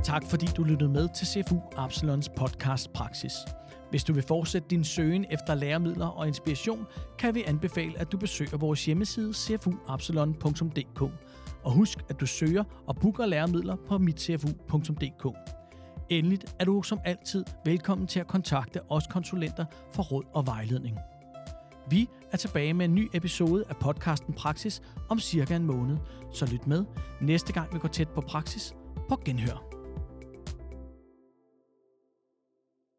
Tak fordi du lyttede med til CFU Absalons podcast Praksis. Hvis du vil fortsætte din søgen efter læremidler og inspiration, kan vi anbefale, at du besøger vores hjemmeside cfuabsalon.dk. Og husk, at du søger og booker læremidler på mitcfu.dk. Endelig er du som altid velkommen til at kontakte os konsulenter for råd og vejledning. Vi er tilbage med en ny episode af podcasten Praksis om cirka en måned, så lyt med næste gang vi går tæt på praksis på genhør.